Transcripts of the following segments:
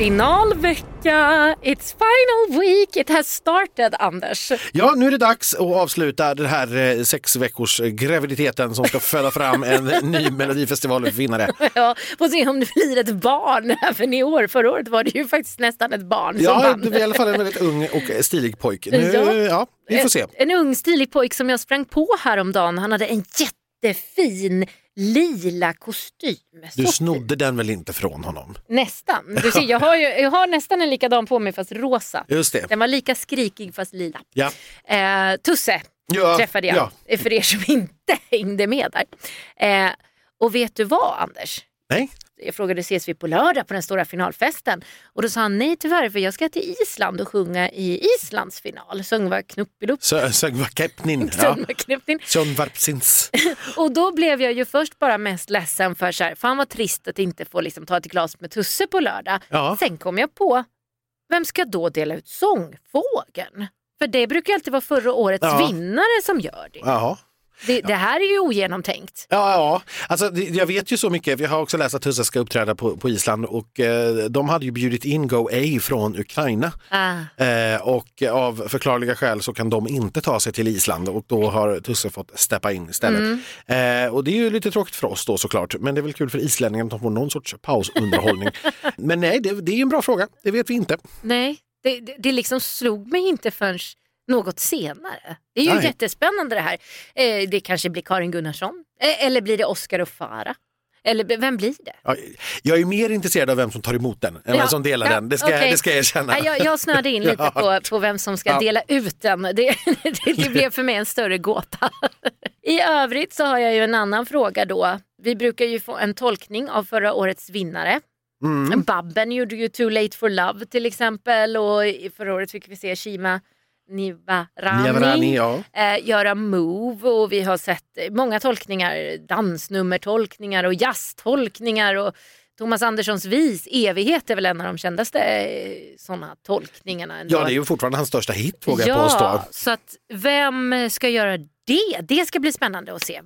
Finalvecka, it's final week, it has started Anders. Ja, nu är det dags att avsluta den här eh, sex veckors graviditeten som ska föda fram en ny Melodifestivalvinnare. Ja, får se om det blir ett barn även i år. Förra året var det ju faktiskt nästan ett barn som Ja, vann. det är i alla fall en väldigt ung och stilig pojk. Nu, Ja. ja. vi får se. En, en ung stilig pojk som jag sprang på häromdagen. Han hade en jättefin lila kostym. Du snodde den väl inte från honom? Nästan. Du ser, jag, har ju, jag har nästan en likadan på mig fast rosa. Just det. Den var lika skrikig fast lila. Ja. Eh, Tusse Ja, träffade jag, ja. för er som inte hängde med där. Eh, och vet du vad Anders? Nej? Jag frågade ses vi på lördag på den stora finalfesten och då sa han nej tyvärr för jag ska till Island och sjunga i Islands final. Söngva knuppilupp, Sö- Söngva Kepnin. Ja. söngva. Och då blev jag ju först bara mest ledsen för så här, fan vad trist att inte få liksom ta ett glas med Tusse på lördag. Ja. Sen kom jag på, vem ska då dela ut sångfågeln? För det brukar alltid vara förra årets Ja. vinnare som gör det. Jaha. Det. Det här är ju ogenomtänkt. Ja, ja. Alltså, jag vet ju så mycket. Vi har också läst att Tusse ska uppträda på, på Island och eh, de hade ju bjudit in Go A från Ukraina. Ah. Eh, och av förklarliga skäl så kan de inte ta sig till Island och då har Tusse fått steppa in istället. Eh, och det är ju lite tråkigt för oss då såklart, men det är väl kul för islänningarna att de får någon sorts pausunderhållning. men nej, det, det är en bra fråga, det vet vi inte. Nej, det, det, det liksom slog mig inte förrän något senare. Det är ju Nej. jättespännande det här. Eh, det kanske blir Karin Gunnarsson eh, eller blir det Oscar och Farah? Eller vem blir det? Ja, Jag är mer intresserad av vem som tar emot den än vem som delar ja, den, det ska, okej. det ska jag erkänna. Jag, jag snöade in lite Ja. på, på vem som ska Ja. dela ut den. Det, det, det blev för mig en större gåta. I övrigt så har jag ju en annan fråga då. Vi brukar ju få en tolkning av förra årets vinnare. Mm. Babben gjorde ju Too late for love till exempel och förra året fick vi se Shima Nivarani, Niavarani, ja. eh, göra Move och vi har sett många tolkningar, dansnummertolkningar och jazztolkningar och Thomas Anderssons vis, Evighet är väl en av de kändaste eh, sådana tolkningarna. Ändå. ja, det är ju fortfarande hans största hit vågar jag ja, påstå. så att vem ska göra det? Det ska bli spännande att se.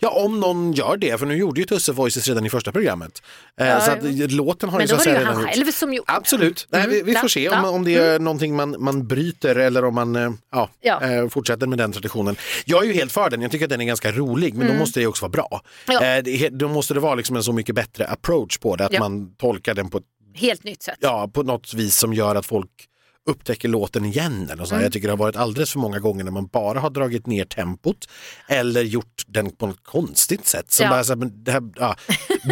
Ja, om någon gör det, för nu gjorde ju Tusse Voices redan i första programmet. Eh, Ja, så att, ja. låten har Men ju så att säga ju han redan själv som gjorde. Absolut, Nej, vi, vi Mm, får se om, om det är någonting man, man bryter eller om man eh, ja, Ja. eh, fortsätter med den traditionen. Jag är ju helt för den, jag tycker att den är ganska rolig men då måste det också vara bra. Mm. Ja. Eh, det då måste det vara liksom en så mycket bättre approach på det, att man tolkar den på, ett- Helt nytt sätt. ja, på något vis som gör att folk upptäcker låten igen. Eller så. Mm. Jag tycker det har varit alldeles för många gånger när man bara har dragit ner tempot eller gjort den på något konstigt sätt. Som Ja. bara, så här, men det här, ja,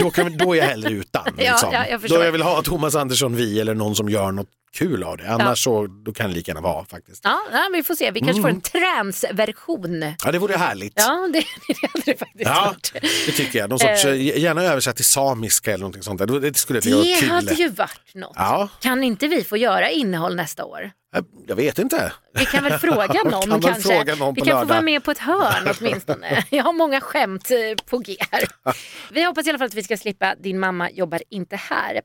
då, kan, då är jag hellre utan. Ja, Liksom. ja, jag förstår. då jag vill ha Thomas Andersson Vi eller någon som gör något kul av det. Annars så då kan det lika gärna vara faktiskt. Ja, ja, vi får se. Vi kanske får en transversion. Ja, det vore härligt. Ja, det, det hade det faktiskt Ja, varit. det tycker jag. Någon sorts, eh, gärna översatt till samiska eller någonting sånt. Där. Det skulle bli Det kul. hade ju varit något. Ja, Kan inte vi få göra innehåll nästa år? Jag- jag vet inte. Vi kan väl fråga Kan någon väl kanske. fråga någon vi kan få lördag. vara med på ett hörn åtminstone. Jag har många skämt eh, på G här. Vi hoppas i alla fall att vi ska slippa Din mamma jobbar inte här.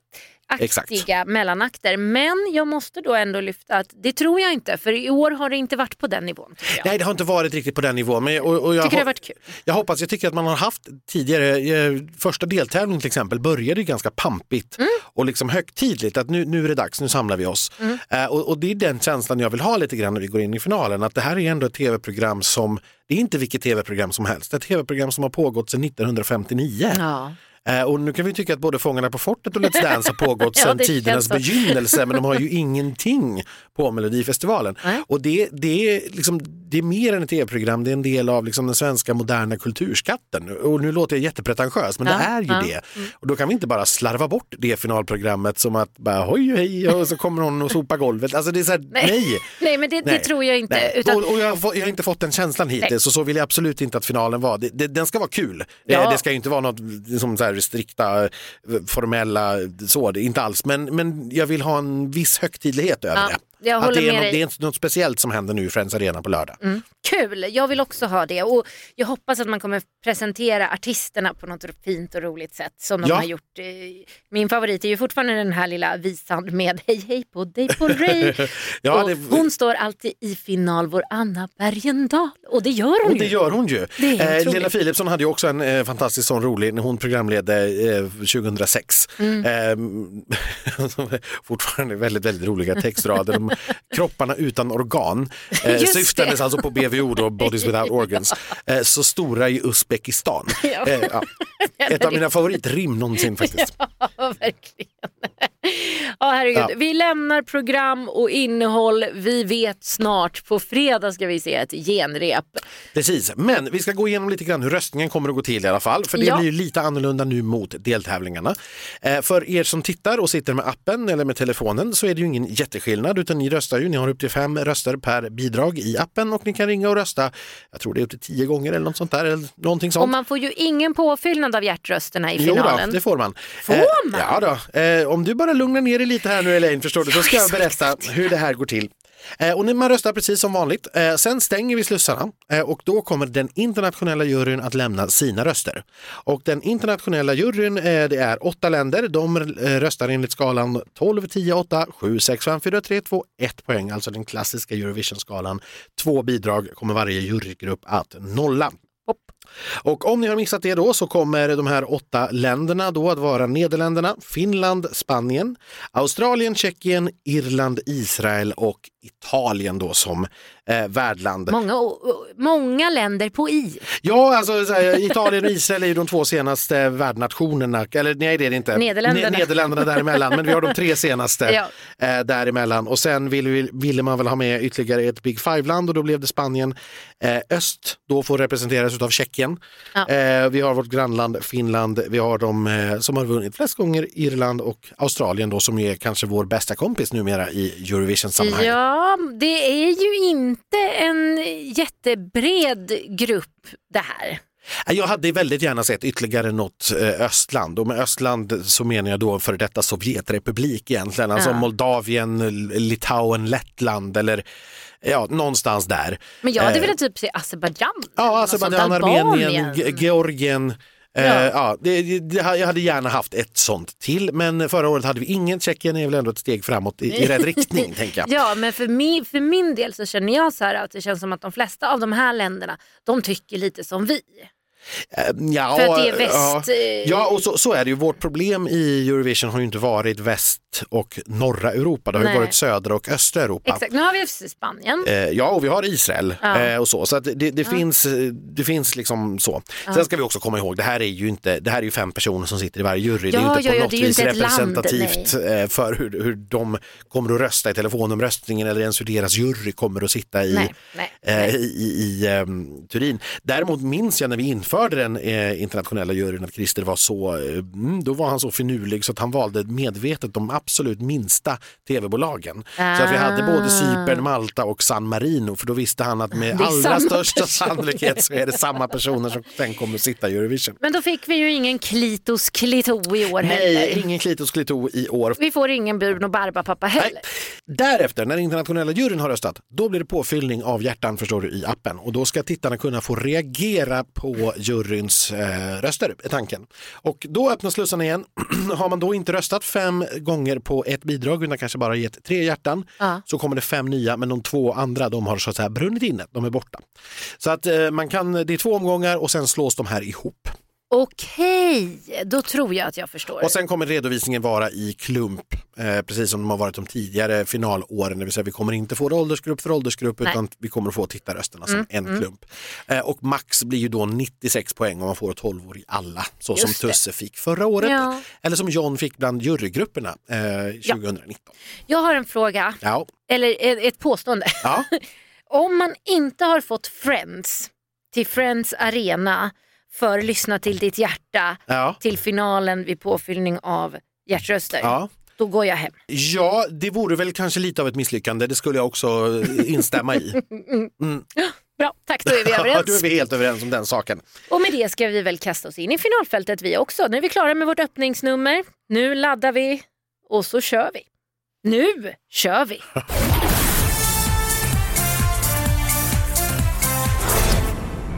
Exakt. Aktiga mellanakter. Men jag måste då ändå lyfta att det tror jag inte. För i år har det inte varit på den nivån. Jag. Nej, det har inte varit riktigt på den nivån. Men, och, och jag, tycker det har varit kul. jag hoppas, jag tycker att man har haft tidigare, eh, första deltävlingen till exempel började ganska pampigt Mm. och liksom högtidligt att nu, nu är det dags, nu samlar vi oss. Mm. Eh, och, och det är den känslan jag vill ha lite grann när vi går in i finalen, att det här är ändå ett tv-program som, det är inte vilket tv-program som helst, det är ett tv-program som har pågått sedan 1959. Ja. Eh, och nu kan vi tycka att både Fångarna på fortet och Let's Dance har pågått Ja, sedan det tidernas begynnelse men de har ju ingenting på Melodifestivalen. Nej. Och det, det, är liksom, det är mer än ett tv-program, det är en del av liksom den svenska moderna kulturskatten. Och nu låter jag jättepretentiös men Ja, det är ju ja. det. Och då kan vi inte bara slarva bort det finalprogrammet som att bara hoj hej och så kommer någon och sopar golvet. Alltså det är så här, nej. Nej, men det, det Nej. tror jag inte. Nej. Utan, Och, och jag, har jag har inte fått den känslan hittills och så vill jag absolut inte att finalen var. Det, det, den ska vara kul. Ja. Eh, Det ska ju inte vara något som så här strikta, eh, formella, så, inte alls. Men, men jag vill ha en viss högtidlighet över Ja. det. Jag att håller det är, med något, dig. det är något speciellt som händer nu i Friends Arena på lördag. Mm. Kul, jag vill också ha det och jag hoppas att man kommer presentera artisterna på något fint och roligt sätt som de Ja. har gjort. eh, Min favorit är ju fortfarande den här lilla visan med Hej hej på dig på Ray. Ja, och det- Hon står alltid i final, vår Anna Bergendahl. Och det gör hon Och det ju. gör hon ju. Det Eh. Lena Philipsson hade ju också en eh, fantastiskt sån rolig när hon programledde eh, 2006. Mm. Eh, fortfarande väldigt, väldigt roliga textrader. Kropparna utan organ. Eh, syftandes alltså på BVO, då, Bodies Without Organs. Eh, så stora i Uzbekistan. Ja. Eh, ja. Ett av mina favoritrim någonsin faktiskt. Ja, verkligen. Ja, herregud. Ja. Vi lämnar program och innehåll. Vi vet snart. På fredag ska vi se ett genrep. Precis, men vi ska gå igenom lite grann hur röstningen kommer att gå till i alla fall. För det Ja. blir ju lite annorlunda nu mot deltävlingarna. Eh, för er som tittar och sitter med appen eller med telefonen så är det ju ingen jätteskillnad utan ni röstar ju, ni har upp till fem röster per bidrag i appen och ni kan ringa och rösta, jag tror det är upp till tio gånger eller något sånt där. Eller någonting sånt. Och man får ju ingen påfyllnad av hjärtrösterna i Jo då, finalen. det får man. Får Eh, man? Ja då. Eh, om du bara lugnar ner dig lite här nu Elaine, förstår du, så ska jag berätta hur det här går till. Eh, och man röstar precis som vanligt. Eh, sen stänger vi slussarna eh, och då kommer den internationella juryn att lämna sina röster. Och den internationella juryn, det är åtta länder. De röstar enligt skalan 12, 10, 8, 7, 6, 5, 4, 3, 2, 1 poäng. Alltså den klassiska Eurovision-skalan. Två bidrag kommer varje jurygrupp att nolla. Och om ni har missat det då så kommer de här åtta länderna då att vara Nederländerna, Finland, Spanien, Australien, Tjeckien, Irland, Israel och Italien då som eh, värdland. Många, många länder på i. Ja, alltså så här, Italien och Israel är ju de två senaste värdnationerna, eller nej det är det inte. Nederländerna. Ne- Nederländerna däremellan, men vi har de tre senaste Ja. eh, däremellan. Och sen ville, ville man väl ha med ytterligare ett Big Five-land och då blev det Spanien. Eh, öst då får representeras av Tjeckien. Ja. Eh, vi har vårt grannland Finland, vi har de eh, som har vunnit flest gånger, Irland och Australien då som är kanske vår bästa kompis numera i Eurovision-sammanhang. Ja, det är ju inte en jättebred grupp det här. Jag hade väldigt gärna sett ytterligare något eh, östland och med östland så menar jag då för detta Sovjetrepublik egentligen, alltså Ja. Moldavien, Litauen, Lettland eller ja, någonstans där. Men jag hade Eh, velat typ se Azerbajdzjan. Ja, Azerbajdzjan, Armenien, Ge- Georgien. Eh, Ja. ja, det, det, jag hade gärna haft ett sånt till men förra året hade vi ingen. Tjeckien är väl ändå ett steg framåt i, i rätt riktning tänker jag. Ja, men för min, för min del så känner jag så här att det känns som att de flesta av de här länderna, de tycker lite som vi. Eh, Ja, För att det är väst, Ja, eh, ja och så, så är det ju. Vårt problem i Eurovision har ju inte varit väst och norra Europa. Det har ju Nej. varit södra och östra Europa. Exakt, nu har vi Spanien. Eh, ja, och vi har Israel Ja. eh, och så. Så det, det, finns, eh, det finns liksom så. Sen ska vi också komma ihåg, det här är ju inte, det här är ju fem personer som sitter i varje jury. det är Ja, ju inte ja, på ja, något ju vis ett land, representativt eh, för hur, hur de kommer att rösta i telefonomröstningen eller ens hur deras jury kommer att sitta i, Nej, nej, eh, i, i, i ehm, Turin. Däremot minns jag när vi införde den eh, internationella juryn att Christer var så, mm, då var han så finurlig så att han valde medvetet de absolut minsta tv-bolagen. Så att vi hade både Ah. Cypern, Malta och San Marino för då visste han att med allra största personer. sannolikhet så är det samma personer som sen kommer att sitta i Eurovision. Men då fick vi ju ingen Klitos Klito i år Nej, heller. ingen Klitos Klito i år. Vi får ingen Bruno Barbapapa Nej. Därefter, när internationella juryn har röstat, då blir det påfyllning av hjärtan förstår du i appen och då ska tittarna kunna få reagera på juryns eh, röster, är tanken. Och då öppnas slussarna igen. har man då inte röstat fem gånger på ett bidrag utan kanske bara gett tre hjärtan Ja. så kommer det fem nya men de två andra de har så att säga brunnit inne, de är borta. Så att eh, man kan, det är två omgångar och sen slås de här ihop. Okej, då tror jag att jag förstår. Och sen kommer redovisningen vara i klump, eh, precis som de har varit de tidigare finalåren. Det vill säga vi kommer inte få det åldersgrupp för åldersgrupp Nej. utan vi kommer att få tittarrösterna som Mm, en klump. Eh, och max blir ju då 96 poäng om man får 12 år i alla, så som Just det. Tusse fick förra året. Ja. Eller som John fick bland jurygrupperna eh, 2019. Jag har en fråga, Ja. eller ett ett påstående. Ja. Om man inte har fått Friends till Friends Arena för Lyssna till ditt hjärta ja. till finalen vid påfyllning av hjärtröster. Ja. Då går jag hem. Ja, det vore väl kanske lite av ett misslyckande. Det skulle jag också eh, instämma i. Mm. Bra, tack då är vi överens. då är vi helt överens om den saken. Och med det ska vi väl kasta oss in i finalfältet vi också. Nu är vi klara med vårt öppningsnummer. Nu laddar vi och så kör vi. Nu kör vi!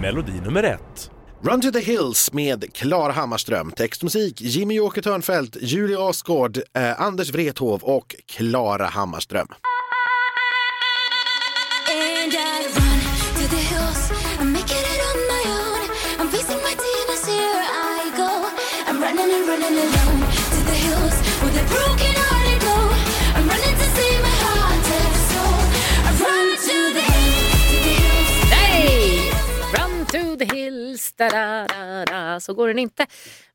Melodi nummer ett. Run to the Hills med Klara Hammarström. Text och musik Jimmy Åke Törnfeldt, Julia Asgård, eh, Anders Wrethov och Klara Hammarström. And I run to the hills. I'm making the hills, da, da, da, da. så går den inte.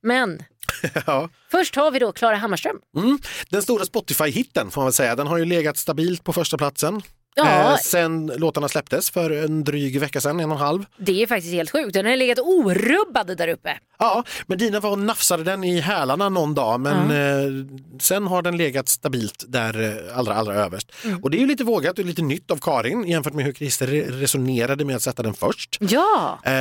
Men Ja. först har vi då Klara Hammarström. Mm. Den stora Spotify-hitten får man väl säga, den har ju legat stabilt på första platsen. Ja. Eh, sen låtarna släpptes för en dryg vecka sedan, en och en halv. Det är faktiskt helt sjukt. Den har legat orubbad där uppe. Ja, men Dina var och nafsade den i hälarna någon dag men eh, sen har den legat stabilt där eh, allra, allra överst. Mm. Och det är ju lite vågat och lite nytt av Karin jämfört med hur Christer re- resonerade med att sätta den först. Ja, Eh,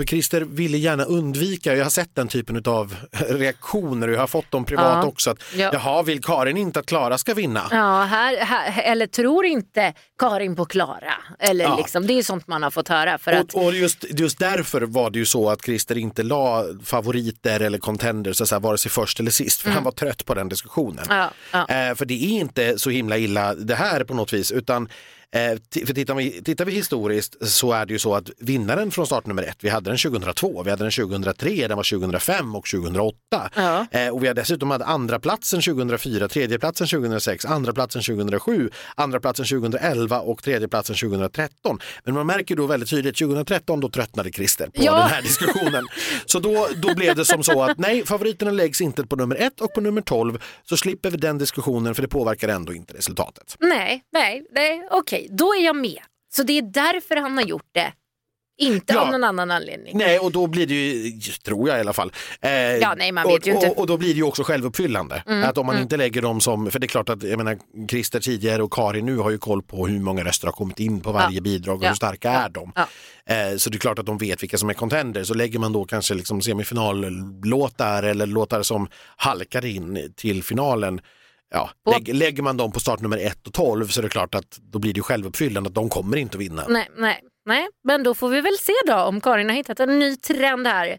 för Christer ville gärna undvika, jag har sett den typen av reaktioner och jag har fått dem privat Ja. också. Att, Ja. Jaha, vill Karin inte att Klara ska vinna? ja här, här, eller tror inte Karin på Klara? Eller Ja. liksom, det är sånt man har fått höra. För att, Och, och just, just därför var det ju så att Christer inte la favoriter eller contenders så säga, vare sig först eller sist, för han var trött på den diskussionen. Mm. Eh, för det är inte så himla illa det här på något vis, utan eh, för tittar vi, tittar vi historiskt så är det ju så att vinnaren från startnummer ett, vi hade den 2002, vi hade den 2003, den var 2005 och 2008. Ja. Eh, och vi har dessutom hade andra platsen 2004, tredje platsen 2006, andra platsen 2007, andra platsen 2011 och tredje platsen 2013. Men man märker då väldigt tydligt 2013 då tröttnade Christer på Ja. den här diskussionen. Så då, då blev det som så att nej, favoriterna läggs inte på nummer ett och på nummer 12 så slipper vi den diskussionen för det påverkar ändå inte resultatet. Nej, nej, nej okej, då är jag med. Så det är därför han har gjort det. Inte Ja. av någon annan anledning. Nej, och då blir det ju, tror jag i alla fall. Eh, Ja, nej, man och, vet ju inte. Mm, Och, och då blir det ju också självuppfyllande. Att om man inte lägger dem som, för det är klart att jag menar, Christer tidigare och Karin nu har ju koll på hur många röster har kommit in på varje Ja. bidrag och Ja. hur starka är de. Eh, så det är klart att de vet vilka som är contenders. Så lägger man då kanske liksom semifinallåtar eller låtar som halkar in till finalen Ja, lägg, lägger man dem på startnummer 1 och 12 så är det klart att då blir det självuppfyllande att de kommer inte att vinna. Nej, nej, nej, men då får vi väl se då om Karin har hittat en ny trend här.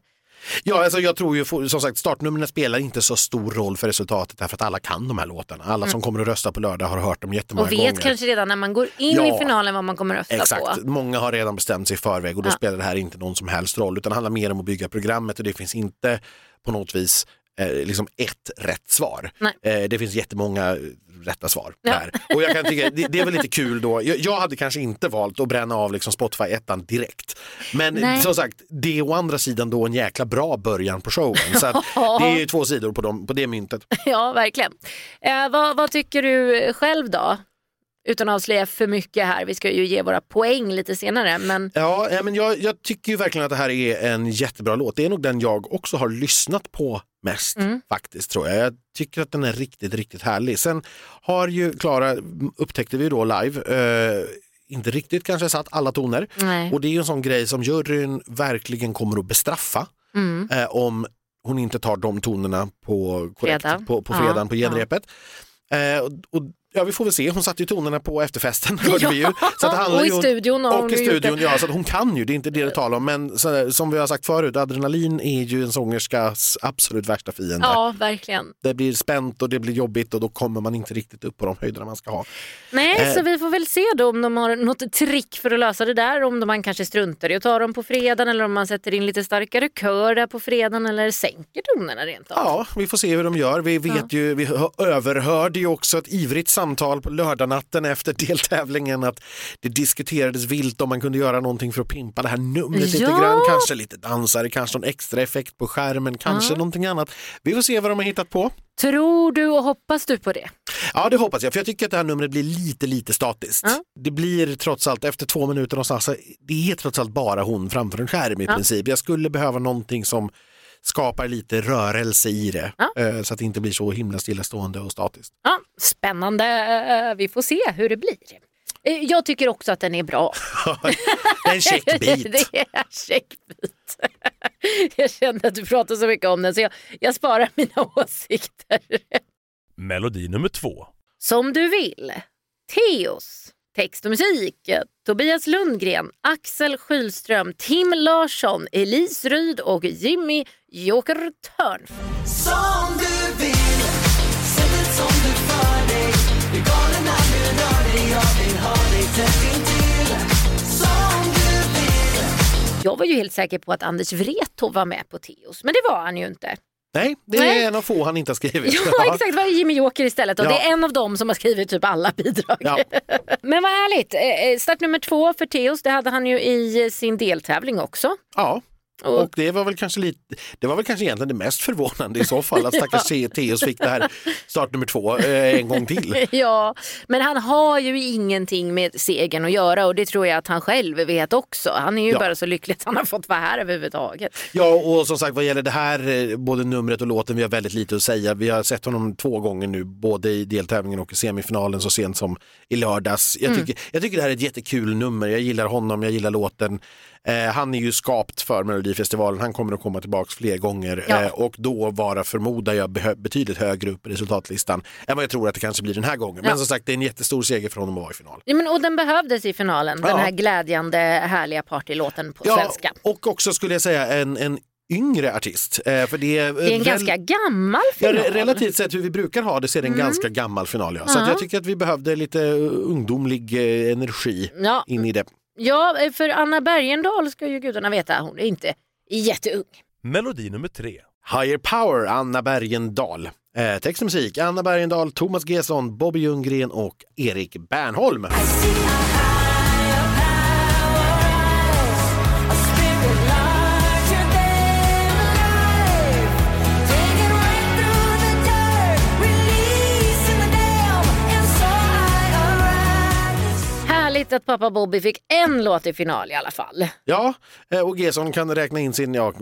Ja, alltså jag tror ju som sagt startnumren spelar inte så stor roll för resultatet därför att alla kan de här låtarna. Alla som kommer att rösta på lördag har hört dem jättemånga Mm. Och vet gånger. kanske redan när man går in Ja. i finalen vad man kommer rösta Exakt, på. många har redan bestämt sig i förväg och då Ja. spelar det här inte någon som helst roll utan det handlar mer om att bygga programmet och det finns inte på något vis liksom ett rätt svar. Nej. Eh, det finns jättemånga rätta svar Ja. där. Och jag kan tycka, det, det är väl lite kul då. Jag, jag hade kanske inte valt att bränna av liksom Spotify ettan direkt. Men Nej. som sagt, det är å andra sidan då en jäkla bra början på showen. Så det är ju två sidor på, dem, på det myntet. Ja, verkligen. Eh, vad, vad tycker du själv då? Utan att avslöja för mycket här, vi ska ju ge våra poäng lite senare. Men Ja, men jag, jag tycker ju verkligen att det här är en jättebra låt. Det är nog den jag också har lyssnat på mest Mm. faktiskt tror jag. Jag tycker att den är riktigt, riktigt härlig. Sen har ju Klara, upptäckte vi då live, eh, inte riktigt kanske satt alla toner. nej. Och det är ju en sån grej som juryn verkligen kommer att bestraffa Mm. eh, om hon inte tar de tonerna på, korrekt, Fredag. på, på Ja, fredagen på ja. genrepet. Eh, och, och, ja, vi får väl se, hon satte ju tonerna på efterfesten hörde vi ju. Så att handlar och i studion och hon i studion, ja, så hon kan ju, det är inte det det talar om. Men så, som vi har sagt förut, adrenalin är ju en sångerskas absolut värsta fiende. Ja, verkligen. Det blir spänt och det blir jobbigt och då kommer man inte riktigt upp på de höjderna man ska ha. Nej, Eh. så vi får väl se då om de har något trick för att lösa det där. Om de man kanske struntar i att ta dem på fredagen eller om man sätter in lite starkare kör där på fredagen eller sänker tonerna rent av. Ja, vi får se hur de gör. Vi vet ju, vi hö- överhörde ju också ett ivrigt samtal på lördagnatten efter deltävlingen att det diskuterades vilt om man kunde göra någonting för att pimpa det här numret lite Ja. grann. Kanske lite dansare, kanske någon extra effekt på skärmen, kanske Ja. någonting annat. Vi får se vad de har hittat på. Tror du och hoppas du på det? Ja, det hoppas jag, för jag tycker att det här numret blir lite, lite statiskt. Ja. Det blir trots allt, efter två minuter någonstans, det är trots allt bara hon framför en skärm i Ja. princip. Jag skulle behöva någonting som skapar lite rörelse i det, Ja. eh, så att det inte blir så himla stillastående och statiskt. Ja, spännande. Eh, Vi får se hur det blir. Eh, Jag tycker också att den är bra. Det är en check bit. det är en checkbit. Jag kände att du pratade så mycket om den så jag, jag sparar mina åsikter. Melodi nummer två. Som du vill. Teos Text och musik Tobias Lundgren, Axel Skylström, Tim Larsson, Elise Ryd och Jimmy Joker Törn. Som du vill, sättet som du för dig Blir galen när du rör dig, jag vill ha dig tätt intill Som du vill Jag var ju helt säker på att Anders Wrethov var med på Teos, men det var han ju inte. Nej, det är Nej. en av få han inte har skrivit. Ja, exakt. Det var Jimmy Joker istället och Ja. det är en av dem som har skrivit typ alla bidrag. Ja. Men vad härligt. Eh, eh, Start nummer två för Teos, det hade han ju i sin deltävling också. Ja. Och- Och det var väl kanske lite, det var väl kanske egentligen det mest förvånande i så fall att stackars ja. Teos fick det här start nummer två eh, en gång till. Ja, men han har ju ingenting med segern att göra och det tror jag att han själv vet också. Han är ju Ja. bara så lycklig att han har fått vara här överhuvudtaget. Ja och som sagt vad gäller det här, eh, både numret och låten, vi har väldigt lite att säga. Vi har sett honom två gånger nu, både i deltävlingen och i semifinalen så sent som i lördags. Jag Mm. tycker, jag tycker det här är ett jättekul nummer, jag gillar honom, jag gillar låten. Eh, han är ju skapt för Melodifestivalen, han kommer att komma tillbaks fler gånger Ja. eh, och då vara, förmodar jag, betydligt högre upp i resultatlistan än vad jag tror att det kanske blir den här gången. Ja. Men som sagt, det är en jättestor seger för honom att vara i final. Ja, men, och den behövdes i finalen, den Ja. här glädjande härliga partylåten på svenska. och också skulle jag säga en, en yngre artist. Eh, för det är, Det är en ganska gammal Ja, final. re- relativt sett hur vi brukar ha det så är det en ganska gammal final. Ja. Så Ja. att jag tycker att vi behövde lite ungdomlig eh, energi Ja, in i det. Ja, för Anna Bergendahl ska ju gudarna veta, hon är inte jätteung. Melodi nummer tre. Higher Power, Anna Bergendahl. Eh, text och musik, Anna Bergendahl, Thomas Gesson, Bobby Ljunggren och Erik Bernholm. Härligt att pappa Bobby fick en låt i final i alla fall. Ja, eh, och Gesson kan räkna in sin, ja,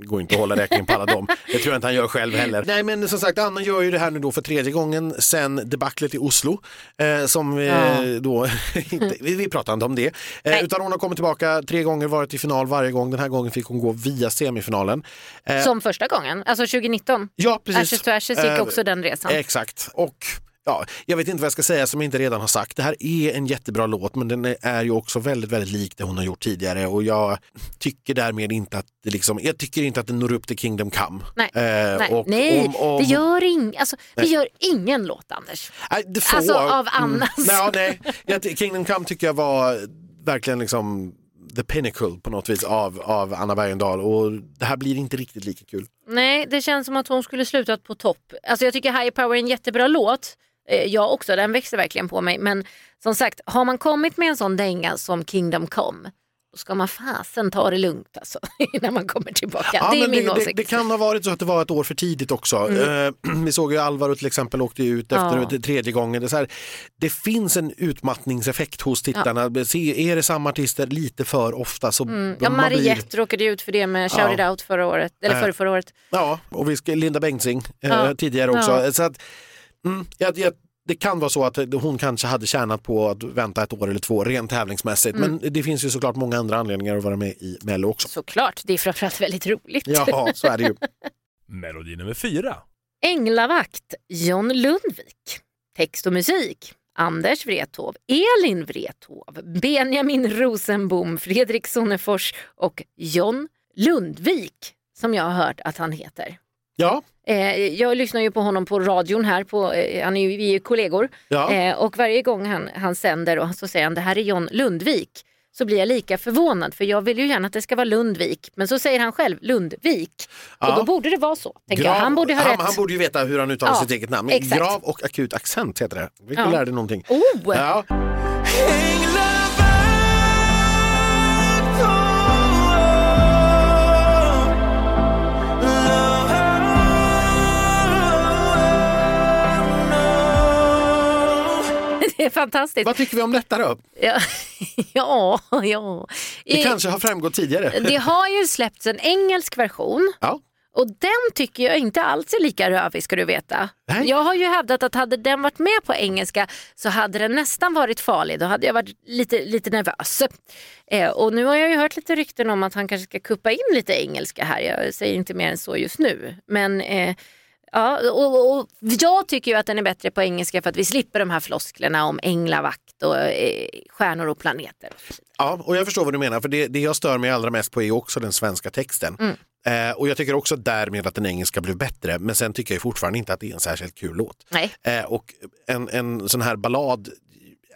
det går inte att hålla räkning på alla dem. Det tror jag inte han gör själv heller. Nej men som sagt, Anna gör ju det här nu då för tredje gången sen debaclet i Oslo. Eh, som eh, Ja. då, inte, vi, vi pratar inte om det. Eh, utan hon har kommit tillbaka tre gånger, varit i final varje gång. Den här gången fick hon gå via semifinalen. Eh, Som första gången, alltså 2019. ja, precis. Ashes to Ashes gick Eh, också den resan. Exakt. Och ja, jag vet inte vad jag ska säga som jag inte redan har sagt. Det här är en jättebra låt men den är- ju också väldigt, väldigt lik det hon har gjort tidigare och jag tycker därmed inte att det liksom, jag tycker inte att den når upp till Kingdom Come. Nej, Eh, nej, och nej om- om- det, gör ing, alltså, det Nej. gör ingen låt Anders. Nej, det får, Alltså, av Annas. Mm, nej, nej. Jag- Kingdom Come tycker jag var verkligen liksom the pinnacle på något vis av, av Anna Bergendahl och det här blir inte riktigt lika kul. Nej, det känns som att hon skulle slutat på topp. Alltså jag tycker High Power är en jättebra låt. Eh, Jag också, den växer verkligen på mig. Men som sagt, har man kommit med en sån dänga som Kingdom Come, då ska man fasen ta det lugnt alltså, innan man kommer tillbaka. det är min det, åsikt. det, det kan ha varit så att det var ett år för tidigt också. Eh, vi såg ju Alvaro till exempel åkte ut efter Ja. tredje gången. Det, här, det finns en utmattningseffekt hos tittarna. Se, är det samma artister lite för ofta så Mm. Ja, man blir- Mariette råkade ut för det med Shout Ja. It Out förra året, eller Eh. förra, förra året. Ja, och vi ska, Linda Bengtzing eh, Ja. tidigare också. Ja. Så att, mm, jag, jag, det kan vara så att hon kanske hade tjänat på att vänta ett år eller två rent tävlingsmässigt. Mm. Men det finns ju såklart många andra anledningar att vara med i Mello också. Såklart, det är framförallt väldigt roligt. Ja, så är det ju. Melodi nummer fyra. Änglavakt, John Lundvik. Text och musik, Anders Wrethov, Elin Wrethov, Benjamin Rosenbom, Fredrik Sonnefors och John Lundvik, som jag har hört att han heter. Ja, jag lyssnar ju på honom på radion här, på, eh, han är ju, vi är ju kollegor. ja. Eh, och varje gång han, han sänder och så säger han det här är John Lundvik så blir jag lika förvånad för jag vill ju gärna att det ska vara Lundvik men så säger han själv Lundvik och Ja. då borde det vara så. Tänker jag. Han borde ha han, rätt. han borde ju veta hur han uttalar Ja, sitt eget namn. exakt. Grav och akut accent heter det. Vi Ja. lärde någonting. Oh! Ja. Det är fantastiskt. Vad tycker vi om detta då? Ja, ja. ja. Det kanske har framgått tidigare. det har ju släppts en engelsk version Ja. och den tycker jag inte alls är lika rövig ska du veta. Nej. Jag har ju hävdat att hade den varit med på engelska så hade den nästan varit farlig. Då hade jag varit lite, lite nervös. Eh, och nu har jag ju hört lite rykten om att han kanske ska kuppa in lite engelska här. Jag säger inte mer än så just nu. Men eh, Ja, och, och, jag tycker ju att den är bättre på engelska för att vi slipper de här flosklerna om änglavakt och eh, stjärnor och planeter. Ja, och jag förstår vad du menar, för det, det jag stör mig allra mest på är också den svenska texten. Mm. Eh, och jag tycker också därmed att den engelska blev bättre, men sen tycker jag fortfarande inte att det är en särskilt kul låt. Nej. Eh, och en, en sån här ballad,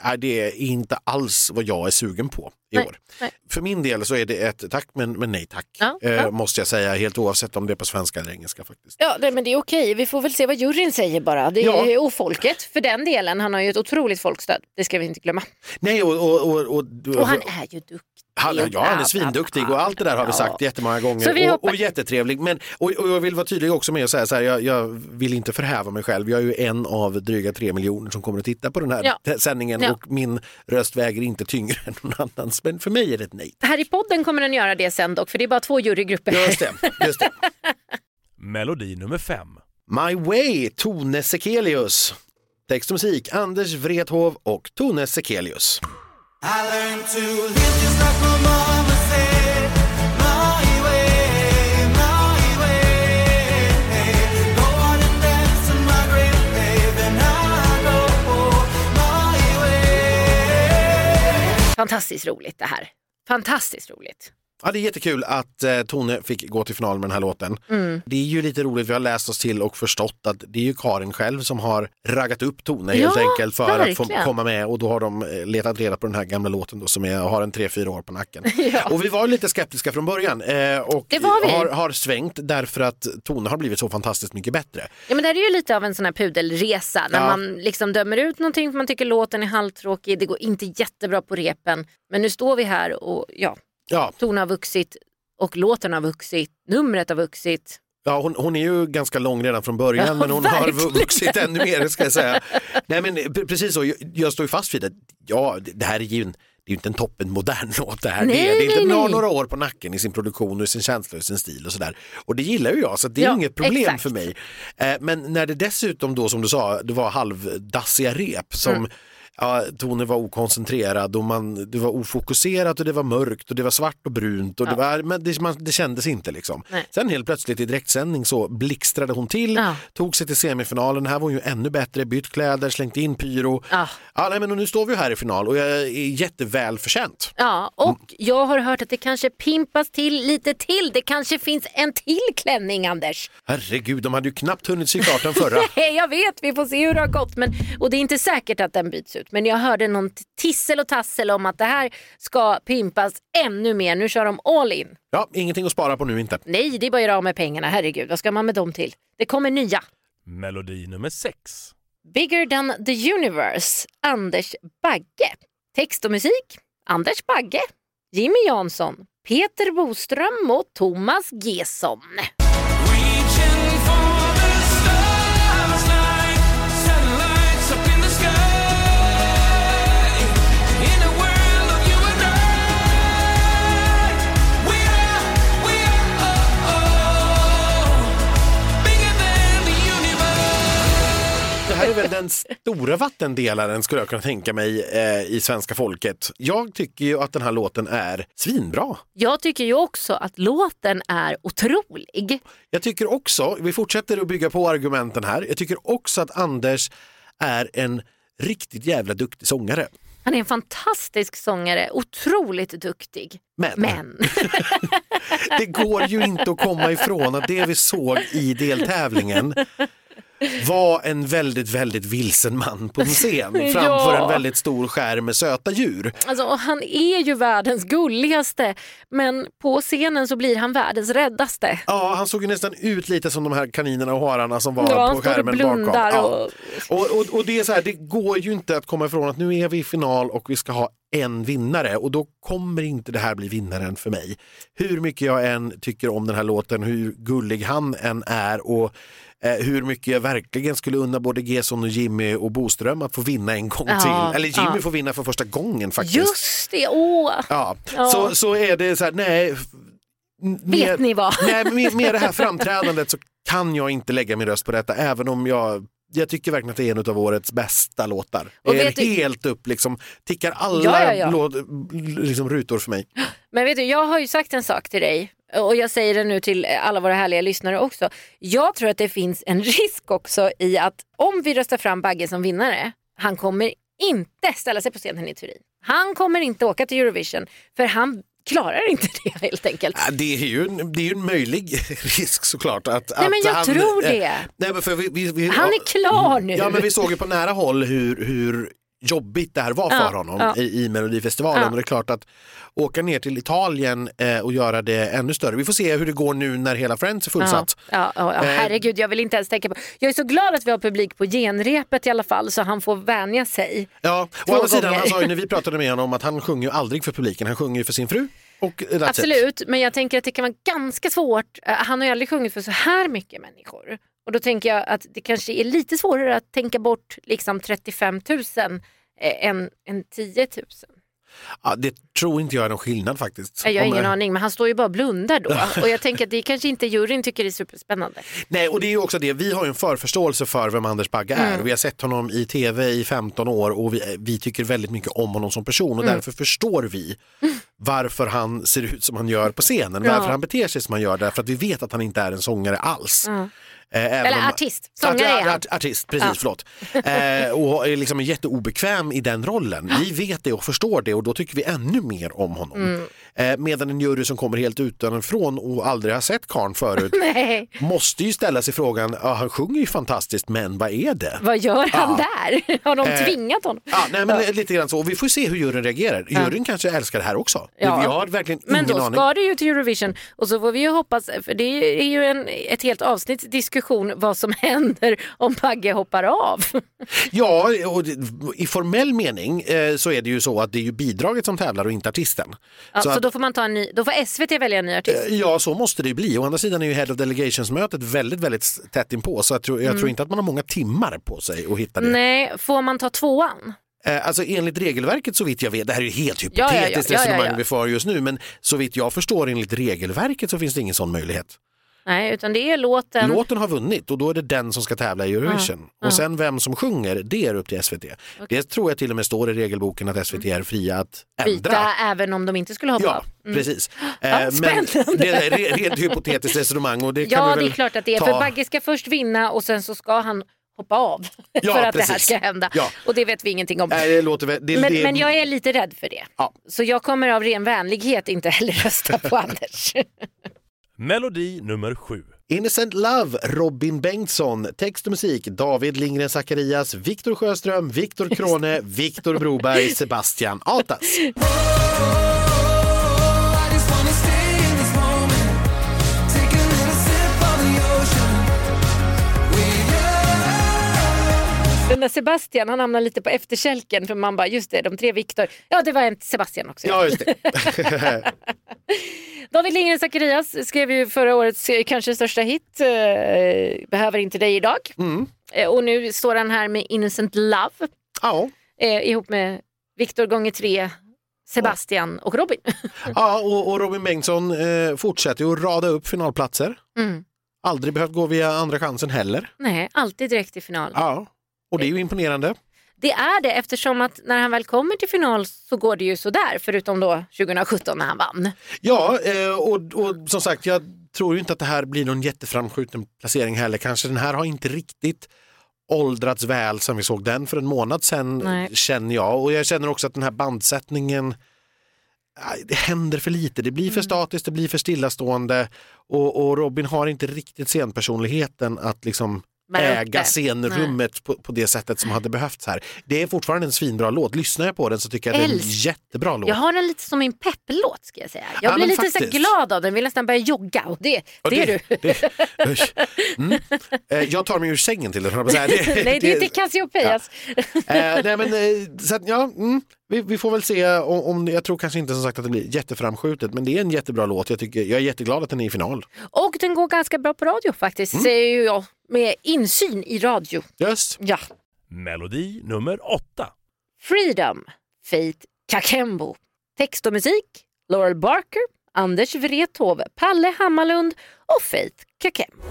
är det inte alls vad jag är sugen på i Nej, år. nej. För min del så är det ett tack men, men nej tack, Ja, eh, ja. måste jag säga, helt oavsett om det är på svenska eller engelska faktiskt. Ja, det, men det är okej. Vi får väl se vad juryn säger bara. Det Ja. är, och folket, för den delen. Han har ju ett otroligt folkstöd. Det ska vi inte glömma. Nej, och, och, och, och, Och han är ju duktig. Han, ja, han är svinduktig och allt det där har vi sagt jättemånga gånger och, hoppas- och jättetrevlig. Men, och, och jag vill vara tydlig också med att säga så här, jag, jag vill inte förhäva mig själv. Jag är ju en av dryga tre miljoner som kommer att titta på den här Ja. sändningen Ja. och min röst väger inte tyngre än någon annans. Men för mig är det ett nej. Här i podden kommer den göra det sen dock, för det är bara två jurygrupper. Just det, just det. Melodi nummer fem. My Way, Tone Sekelius. Text och musik, Anders Wrethov och Tone Sekelius. Fantastiskt roligt det här. Fantastiskt roligt. Ja, det är jättekul att eh, Tone fick gå till final med den här låten. Mm. Det är ju lite roligt, vi har läst oss till och förstått att det är ju Karin själv som har raggat upp Tone helt Ja, enkelt för att få verkligen. komma med och då har de eh, letat reda på den här gamla låten då, som är, har en tre fyra år på nacken. Och vi var lite skeptiska från början eh, och. Har, har svängt därför att Tone har blivit så fantastiskt mycket bättre. Ja, men det här är ju lite av en sån här pudelresa när Ja. man liksom dömer ut någonting för man tycker låten är halvtråkig, det går inte jättebra på repen. Men nu står vi här och ja, Ja, tonen har vuxit och låten har vuxit, numret har vuxit. Ja, hon, hon är ju ganska lång redan från början Ja, men hon verkligen. har vuxit ännu mer ska jag säga. Nej men pre- precis så, jag, jag står ju fast vid det. Ja, det här är ju en, det är inte en toppen modern låt det här. Nej, det är, det är inte, nej, några år på nacken i sin produktion och i sin känsla och i sin stil och sådär. Och det gillar ju jag så det är Ja, inget problem exakt. för mig. Eh, men när det dessutom då som du sa, det var halvdassiga rep som Mm. Ja, tonen var okoncentrerad och man, det var ofokuserat och det var mörkt och det var svart och brunt och det, var, men det, man, det kändes inte liksom. Nej. Sen helt plötsligt i direktsändning så blixtrade hon till, Ja. tog sig till semifinalen. Här var hon ju ännu bättre, bytt kläder, slängt in pyro. Ja. Ja, nej, men nu står vi här i final och jag är jätteväl förtjänt. Ja, och jag har hört att det kanske pimpas till lite till. Det kanske finns en till klänning Anders. Herregud, de hade ju knappt hunnit sy klart den förra. Jag vet, vi får se hur det har gått. Men, och det är inte säkert att den byts ut. Men jag hörde någon tissel och tassel om att det här ska pimpas ännu mer. Nu kör de all in. Ja, ingenting att spara på nu inte. Nej, det är bara att göra av med pengarna. Herregud, vad ska man med dem till? Det kommer nya. Melodi nummer sex. Bigger than the universe, Anders Bagge. Text och musik, Anders Bagge, Jimmy Jansson, Peter Boström och Thomas Gesson. Väl den stora vattendelaren skulle jag kunna tänka mig eh, i svenska folket. Jag tycker ju att den här låten är svinbra. Jag tycker ju också att låten är otrolig. Jag tycker också, vi fortsätter att bygga på argumenten här, jag tycker också att Anders är en riktigt jävla duktig sångare. Han är en fantastisk sångare, otroligt duktig. Men, Men, det går ju inte att komma ifrån att det vi såg i deltävlingen var en väldigt, väldigt vilsen man på en scen framför Ja. en väldigt stor skärm med söta djur. alltså, han är ju världens gulligaste men på scenen så blir han världens räddaste. Ja, han såg ju nästan ut lite som de här kaninerna och hararna som var Ja, på skärmen bakom. och- Och, och, och det är så här, det går ju inte att komma ifrån att nu är vi i final och vi ska ha en vinnare och då kommer inte det här bli vinnaren för mig. Hur mycket jag än tycker om den här låten, hur gullig han än är och hur mycket jag verkligen skulle unna både Gesson och Jimmy och Boström att få vinna en gång Ja, till. Eller Jimmy ja. får vinna för första gången faktiskt. Just det, åh! Ja, Ja. Så, så är det så här, nej. Vet med- ni vad? Nej, med, med det här framträdandet så kan jag inte lägga min röst på detta även om jag jag tycker verkligen att det är en av årets bästa låtar. Och Det är du- helt upp, liksom, tickar alla Ja, ja, ja. Låt, liksom, rutor för mig. Men vet du, jag har ju sagt en sak till dig och jag säger det nu till alla våra härliga lyssnare också. Jag tror att det finns en risk också i att om vi röstar fram Bagge som vinnare, han kommer inte ställa sig på scenen i Turin. Han kommer inte åka till Eurovision för han klarar inte det helt enkelt. Ja, det, är ju en, det är ju en möjlig risk såklart. Att, Nej, men jag han, tror eh, det. Nej, men för vi, vi, vi, Han är klar nu. Ja men vi såg ju på nära håll hur, hur jobbigt det här var för Ja, honom ja. i, i Melodifestivalen. Ja. Och det är klart att åka ner till Italien eh, och göra det ännu större. Vi får se hur det går nu när hela Friends är fullsatt. Ja, ja, ja, Eh. herregud, jag vill inte ens tänka på. Jag är så glad att vi har publik på genrepet i alla fall så han får vänja sig. Ja, å andra sidan, han sa ju när vi pratade med honom att han sjunger ju aldrig för publiken, han sjunger ju för sin fru. That's it. Absolut, men jag tänker att det kan vara ganska svårt. Eh, Han har ju aldrig sjungit för så här mycket människor. Och då tänker jag att det kanske är lite svårare att tänka bort liksom 35 000 eh, än, än 10 000. Ja, det tror inte jag är någon skillnad faktiskt. Jag har Om- ingen aning, men han står ju bara och blundar då. Och jag tänker att det kanske inte juryn tycker är superspännande. Nej, och det är ju också det, vi har ju en förförståelse för vem Anders Bagge är. Mm. Vi har sett honom i tv i 15 år och vi, vi tycker väldigt mycket om honom som person och Mm. därför förstår vi varför han ser ut som han gör på scenen, Ja. varför han beter sig som han gör, därför att vi vet att han inte är en sångare alls. Eh, Eller om- artist. Sångare är han. Art, artist, precis, Ja. förlåt. Eh, och är liksom jätteobekväm i den rollen. Vi vet det och förstår det och då tycker vi ännu mer om honom. Mm. Eh, medan en jury som kommer helt utanför och aldrig har sett karln förut måste ju ställa sig frågan, ja, han sjunger ju fantastiskt men vad är det? vad gör han där? Har de Eh, tvingat honom? Ja, nej, men lite grann så. Och Vi får se hur juryn reagerar. Juryn kanske älskar det här också. Ja. Vi har verkligen Men ingen då aning. ska det ju till Eurovision och så får vi ju hoppas, för det är ju en, ett helt avsnitt diskussion vad som händer om Bagge hoppar av. Ja, och i formell mening eh, så är det ju så att det är ju bidraget som tävlar och inte artisten. Ja, så att- då får, man ta en ny, då får SVT välja en ny artist. Eh, Ja, så måste det ju bli. Å andra sidan är ju Head of Delegations-mötet väldigt, väldigt tätt inpå så jag tror, jag tror inte att man har många timmar på sig att hitta det. Mm. Nej, får man ta tvåan? Eh, Alltså enligt regelverket så vitt jag vet, det här är ju helt Ja, ja, ja. hypotetiskt Ja, resonemang vi för just nu, men så vitt jag förstår enligt regelverket så finns det ingen sån möjlighet. Nej, utan det är låten. Låten har vunnit och då är det den som ska tävla i Eurovision. Och sen vem som sjunger, det är upp till SVT. Det tror jag till och med står i regelboken att SVT är fria att ändra. byta även om de inte skulle hoppa Ja, av. precis. Ja, Eh, spännande. det är ett rent hypotetiskt resonemang och det kan Ja, vi det väl är klart att det är. ta. För Bagge ska först vinna och sen så ska han hoppa av Ja, för att det här precis. ska hända. Ja. Och det vet vi ingenting om. Nej, det låter väl, det, Men, det, men jag är lite rädd för det. Ja. Så jag kommer av ren vänlighet inte heller rösta på Anders. Melodi nummer sju. Innocent Love, Robin Bengtsson, text och musik, David Lindgren Zacharias, Viktor Sjöström, Viktor Krone, Viktor Broberg, Sebastian Altas. I just wanna stay in this moment. Take a little sip of the ocean. Den där Sebastian han hamnar lite på efterkälken för man bara just det, de tre Viktor. Ja det var en Sebastian också. Ja, just det. David Lindgren Zacharias skrev ju förra årets eh, kanske största hit, eh, Behöver inte dig idag. Mm. Eh, och nu står han här med Innocent Love Ja, ihop med Viktor gånger tre, Sebastian och Robin. ja och, och Robin Bengtsson eh, fortsätter ju att rada upp finalplatser. Mm. Aldrig behövt gå via andra chansen heller. Nej, alltid direkt till final. Ja, och det är ju imponerande. Det är det eftersom att när han väl kommer till final så går det ju sådär förutom då 2017 när han vann. Ja, eh, och, och som sagt, jag tror ju inte att det här blir någon jätteframskjuten placering heller. Kanske den här har inte riktigt åldrats väl som vi såg den för en månad sedan Nej. känner jag. Och jag känner också att den här bandsättningen det händer för lite, det Mm. blir för statiskt, det blir för stillastående och, och Robin har inte riktigt scenpersonligheten att liksom äga det. scenrummet på, på det sättet som hade behövts här. Det är fortfarande en svinbra låt, lyssnar jag på den så tycker jag att det är en Älsk. jättebra låt. Jag har den lite som min pepplåt ska jag säga. Jag Ja, blir lite så glad av den, vill nästan börja jogga och det, Ja, det är du. det- mm. Eh, Jag tar mig ur sängen till den. Det- Nej det är det- inte Cassiopeias. Eh, nej, men, eh, så att, ja, mm, vi, vi får väl se om, om, jag tror kanske inte som sagt att det blir jätteframskjutet men det är en jättebra låt. Jag, tycker, jag är jätteglad att den är i final. Och den går ganska bra på radio faktiskt, Mm. säger jag. Med insyn i radio. Just. Ja. Melodi nummer åtta. Freedom, Faith Kakembo. Text och musik, Laurel Barker, Anders Wrethov, Palle Hammarlund och Faith Kakembo.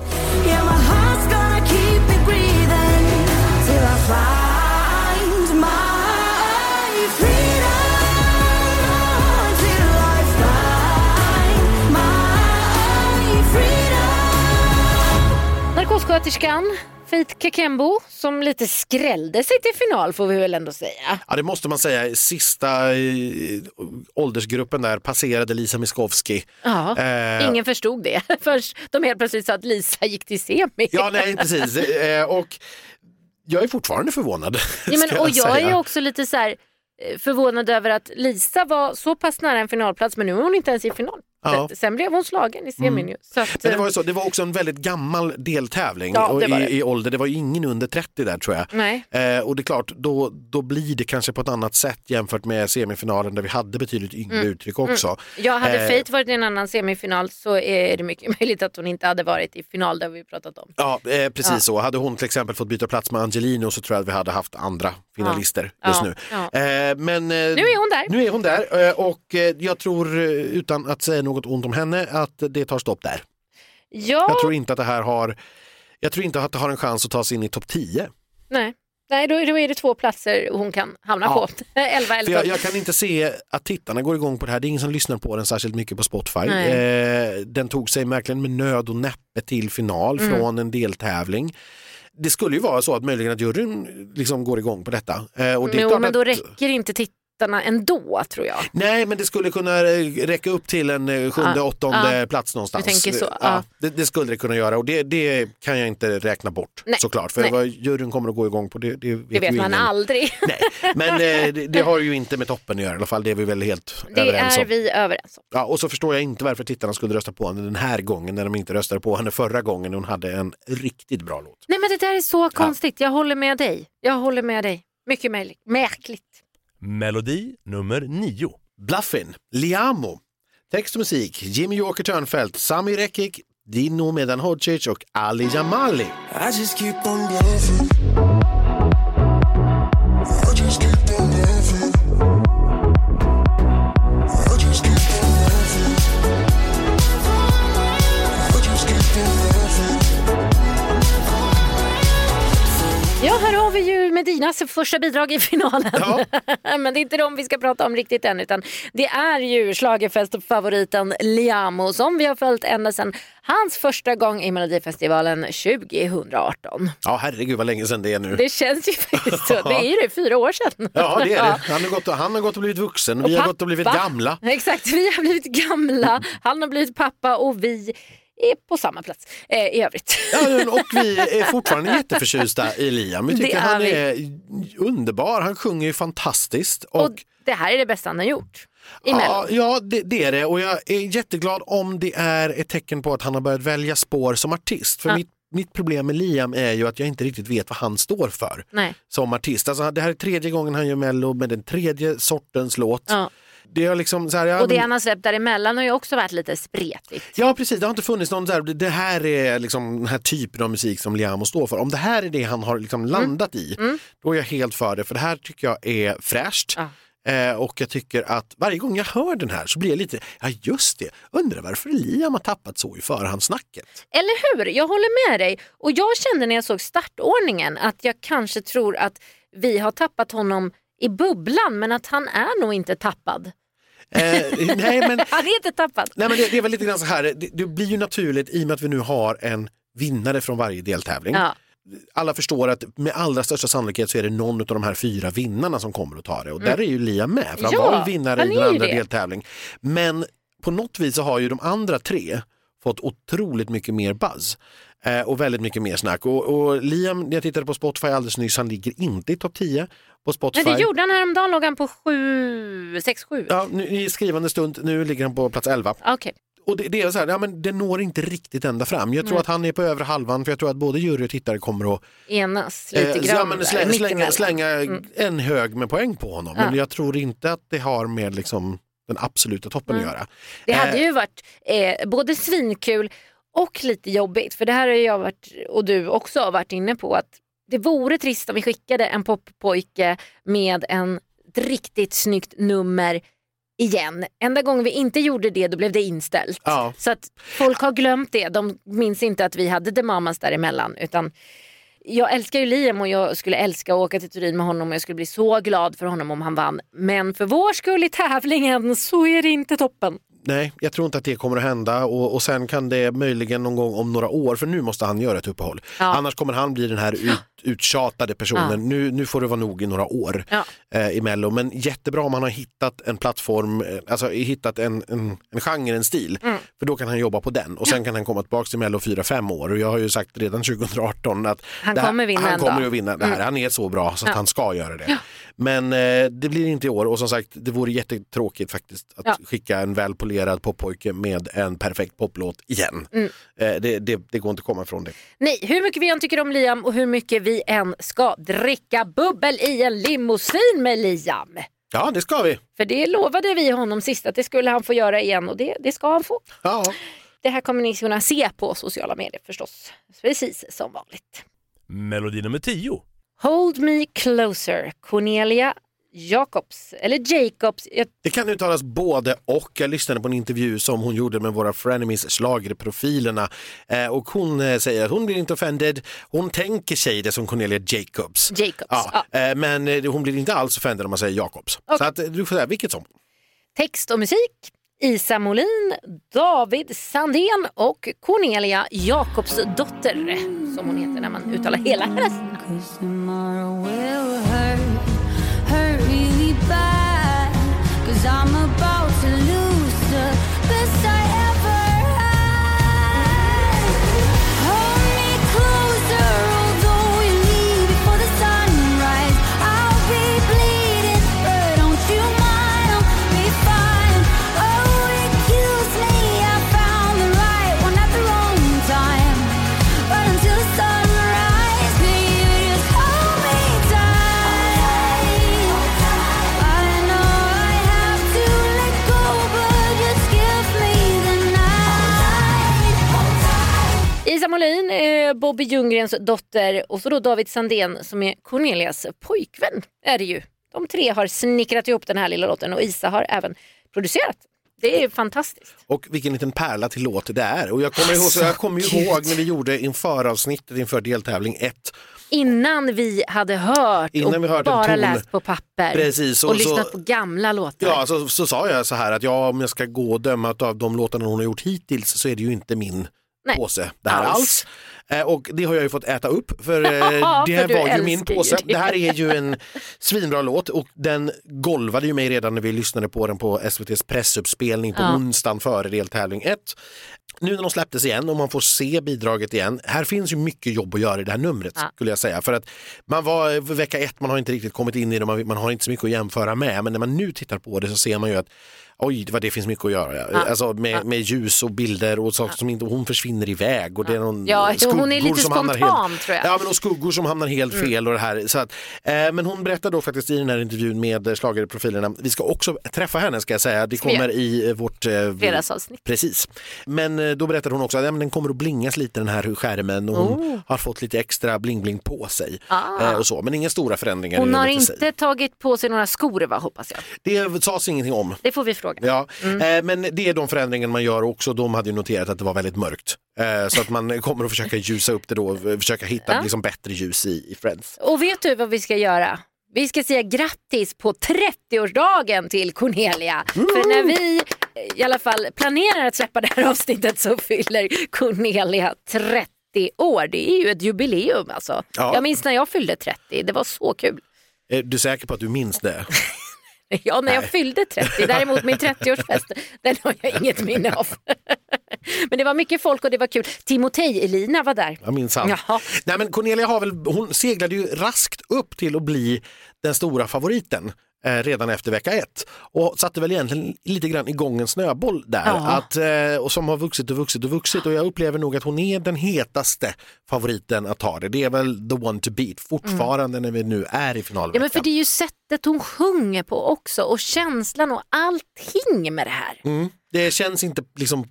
Yeah, Sköterskan Faith Kekembo som lite skrällde sig till final får vi väl ändå säga. Ja, det måste man säga. Sista eh, åldersgruppen där passerade Lisa Miskovsky. Ja, Eh, ingen förstod det först de helt plötsligt sa att Lisa gick till semi. Ja, nej, precis. Eh, och jag är fortfarande förvånad. Ja, men, och jag säga. är också lite så här, eh, förvånad över att Lisa var så pass nära en finalplats men nu är hon inte ens i final. Ja. Mm. Sen blev hon slagen i semin ju. Så att, Men det eh, var, ju så, det var också en väldigt gammal deltävling Ja, och det. i, i ålder. Det var ju ingen under 30 där tror jag. Nej. Eh, och det är klart, då, då blir det kanske på ett annat sätt jämfört med semifinalen där vi hade betydligt yngre uttryck också. Ja, hade Eh, Faith varit i en annan semifinal så är det mycket möjligt att hon inte hade varit i final, det har vi pratat om. Ja, eh, precis Ja. så. Hade hon till exempel fått byta plats med Angelino så tror jag att vi hade haft andra finalister just Ja, nu. ja. Eh, men, eh, Nu är hon där. Nu är hon där och jag tror, utan att säga något ont om henne, att det tar stopp där. Ja, Jag tror inte att det här har, jag tror inte att det har en chans att ta sig in i topp 10. nej. Nej, då, då är det två platser hon kan hamna Ja. på. 11 För eller jag, 12. jag kan inte se att tittarna går igång på det här. Det är ingen som lyssnar på den särskilt mycket på Spotify. Eh, den tog sig verkligen med nöd och näppe till final Mm. från en deltävling. Det skulle ju vara så att möjligen att juryn liksom går igång på detta. Eh, och det Jo, men då att- räcker inte tittarna ändå tror jag. Nej, men det skulle kunna räcka upp till en eh, sjunde, Ja, åttonde plats någonstans. Du tänker så, Ja, ja. det, det skulle det kunna göra och det, det kan jag inte räkna bort Nej, såklart. För nej. vad juryn kommer att gå igång på det, det vet, Det vet man ingen. aldrig. Nej, men eh, det, det har ju inte med toppen att göra i alla fall, det är vi väl helt Det överens är om. vi överens om. Ja, och så förstår jag inte varför tittarna skulle rösta på henne den här gången när de inte röstade på henne förra gången hon hade en riktigt bra låt. Nej men det där är så konstigt, jag håller med dig. Jag håller med dig. Mycket märkligt. Melodi nummer nio. Bluffin, Liamo, text och musik Jimmy Joker Törnfeldt, Sami Rekik, Dino Medan Hodzic och Ali Jamali. Vi ju Medinas första bidrag i finalen. Ja. Men det är inte dem vi ska prata om riktigt än utan det är ju schlagerfestfavoriten Liamo som vi har följt ända sedan hans första gång i Melodifestivalen 2018. Ja, herregud vad länge sedan det är nu. Det känns ju faktiskt så. Det är ju det, fyra år sedan. Ja, det är det. Han har gått och, han har gått och blivit vuxen, vi har gått och blivit Pappa. gamla. Exakt, vi har blivit gamla. Han har blivit pappa och vi är på samma plats eh, i övrigt. Ja, och vi är fortfarande jätteförtjästa i Liam. Vi tycker är han vi. är underbar, han sjunger ju fantastiskt. Och, Och det här är det bästa han har gjort ja, ja det, det är det och jag är jätteglad om det är ett tecken på att han har börjat välja spår som artist. För Ja. mitt, mitt problem med Liam är ju att jag inte riktigt vet vad han står för Nej. som artist. Alltså, det här är tredje gången han gör Mello med den tredje sortens låt. Ja. Det är liksom så här, ja, Och det han har släppt däremellan har ju också varit lite spretigt. Ja precis, det har inte funnits någon där, det här är liksom den här typen av musik som Liamo står för. Om det här är det han har liksom landat i, då är jag helt för det. För det här tycker jag är fräscht. Ja. Eh, och jag tycker att varje gång jag hör den här så blir jag lite, ja just det, undrar varför Liam har tappat så i förhandssnacket. Eller hur? Jag håller med dig. Och jag kände när jag såg startordningen att jag kanske tror att vi har tappat honom i bubblan men att han är nog inte tappad. Eh, nej, men, Han är inte tappad. nej men det, det är väl lite grann så här, det, det blir ju naturligt i och med att vi nu har en vinnare från varje deltävling. Ja. alla förstår att med allra största sannolikhet så är det någon av de här fyra vinnarna som kommer att ta det och där är ju Liam med för han Mm. Ja, var ju vinnare i den andra det. deltävlingen. Men på något vis så har ju de andra tre fått otroligt mycket mer buzz eh, och väldigt mycket mer snack. Och, och Liam, när jag tittade på Spotify alldeles nyss, han ligger inte i topp 10 på Spotify. Men det gjorde han häromdagen, låg han på 7, 6, 7. Ja, nu, I skrivande stund, nu ligger han på plats 11. Okej. Och det, det är så här, ja, men det når inte riktigt ända fram. Jag tror Nej. att han är på övre halvan för jag tror att både jury och tittare kommer att Enas lite Eh, grann. ja, men slänga, slänga, slänga en hög med poäng på honom. Men Ja. jag tror inte att det har med liksom, den absoluta toppen att göra. Det hade Eh, ju varit eh, både svinkul och lite jobbigt. För det här har jag varit, och du också varit inne på, att det vore trist om vi skickade en poppojke med en ett riktigt snyggt nummer igen. Enda gången vi inte gjorde det då blev det inställt. Ja. Så att folk har glömt det. De minns inte att vi hade The Mamas däremellan. Utan jag älskar ju Liam och jag skulle älska att åka till Turin med honom och jag skulle bli så glad för honom om han vann. Men för vår skull i tävlingen så är det inte toppen. Nej, jag tror inte att det kommer att hända och, och sen kan det möjligen någon gång om några år, för nu måste han göra ett uppehåll. Ja. Annars kommer han bli den här ut, uttjatade personen. Ja. Nu, nu får det vara nog i några år Ja. eh, i Mello. Men jättebra om han har hittat en plattform, eh, alltså hittat en, en, en genre, en stil. Mm. För då kan han jobba på den och sen kan han komma tillbaka till Mello 4-5 år. Och jag har ju sagt redan 2018 att Han här, kommer vinna han kommer att vinna det här. Han är så bra så att han ska göra det. Men eh, det blir inte i år och som sagt det vore jättetråkigt faktiskt att skicka en välpolerad poppojke med en perfekt poplåt igen. Mm. Eh, det, det, det går inte att komma ifrån det. Nej, hur mycket vi än tycker om Liam och hur mycket vi än ska dricka bubbel i en limousin med Liam. Ja, det ska vi. För det lovade vi honom sist att det skulle han få göra igen och det, det ska han få. Ja. Det här kommer ni kunna se på sociala medier förstås. Precis som vanligt. Melodi nummer 10. Hold me closer, Cornelia Jacobs. Eller Jacobs. Jag, Det kan uttalas både och. Jag lyssnade på en intervju som hon gjorde med våra frenemies schlagerprofilerna eh, och hon eh, säger att hon blir inte offended. Hon tänker sig det som Cornelia Jacobs. Jacobs. Ja, Ja. eh, men eh, hon blir inte alls offended om man säger Jacobs. Okej. Så att, eh, du får säga vilket som. Text och musik Isa Molin, David Sandén och Cornelia Jakobsdotter som hon heter när man uttalar hela hennes namn. Bobby Ljunggrens dotter och så då David Sandén som är Cornelias pojkvän. Är det ju. De tre har snickrat ihop den här lilla låten och Isa har även producerat. Det är fantastiskt. Och vilken liten pärla till låt det är. Och jag kommer, ihåg, så jag kommer ihåg när vi gjorde inför avsnittet inför deltävling 1. Innan vi hade hört Innan och vi hört bara läst på papper Precis, och, och så- lyssnat på gamla låtar. Ja, så, så sa jag så här att ja, om jag ska gå och döma av de låtarna hon har gjort hittills så är det ju inte min Nej, påse det här alls. alls. Eh, och det har jag ju fått äta upp för eh, det för här var ju min påse. det. Det här är ju en svinbra låt och den golvade ju mig redan när vi lyssnade på den på SVTs pressuppspelning på Ja. onsdagen före deltävling 1. Nu när de släpptes igen och man får se bidraget igen, här finns ju mycket jobb att göra i det här numret Ja. skulle jag säga. För att man var vecka ett, man har inte riktigt kommit in i det, man, man har inte så mycket att jämföra med. Men när man nu tittar på det så ser man ju att oj, vad det finns mycket att göra. Ja. Alltså med, med ljus och bilder och saker som inte, hon försvinner iväg och det är någon Ja, hon är lite som hamnar spontan, helt, tror jag. Mm. Ja, men och skuggor som hamnar helt fel och det här. Så att, eh, men hon berättar då faktiskt i den här intervjun med eh, schlagerprofilerna, vi ska också träffa henne ska jag säga, det kommer i eh, vårt eh, Fredagsavsnitt. Precis. Men eh, då berättade hon också att ja, men den kommer att blingas lite den här skärmen och hon Oh. har fått lite extra bling-bling på sig. Ah. Eh, och så. Men inga stora förändringar. Hon har övrigt i sig. inte tagit på sig några skor va, hoppas jag. Det sades ingenting om. Det får vi fråga. Ja, Mm. eh, men det är de förändringar man gör också. De hade ju noterat att det var väldigt mörkt. Eh, så att man kommer att försöka ljusa upp det då, eh, försöka hitta Ja. liksom bättre ljus i, i Friends. Och vet du vad vi ska göra? Vi ska säga grattis på 30-årsdagen till Cornelia. För när vi eh, i alla fall planerar att släppa det här avsnittet så fyller Cornelia 30 år. Det är ju ett jubileum alltså. Ja. Jag minns när jag fyllde 30, det var så kul. Är du säker på att du minns det? Ja, när jag Nej. fyllde 30. Däremot min 30-årsfest, den har jag inget minne av. Men det var mycket folk och det var kul. Timotej Elina var där. Jag minns han. Jaha. Nej men Cornelia har väl, hon seglade ju raskt upp till att bli den stora favoriten redan efter vecka ett och satte väl egentligen lite grann igång en snöboll där Ja. att, eh, och som har vuxit och vuxit och vuxit och jag upplever nog att hon är den hetaste favoriten att ta det. Det är väl the one to beat fortfarande när vi nu är i finalveckan. Ja, men för det är ju sättet hon sjunger på också och känslan och allting med det här. mm. Det känns inte liksom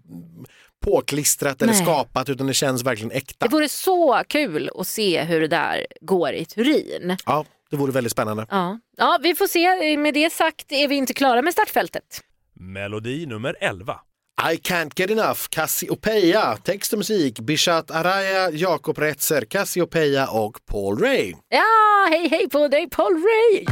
påklistrat eller Nej. skapat utan det känns verkligen äkta. Det vore så kul att se hur det där går i Turin. Ja, det vore väldigt spännande. Ja. ja, vi får se. Med det sagt är vi inte klara med startfältet. Melodi nummer 11. I can't get enough, Cassiopeia, text och musik, Bishat Araya, Jakob Retzer, Cassiopeia och Paul Ray. Ja, hej hej på dig Paul Ray!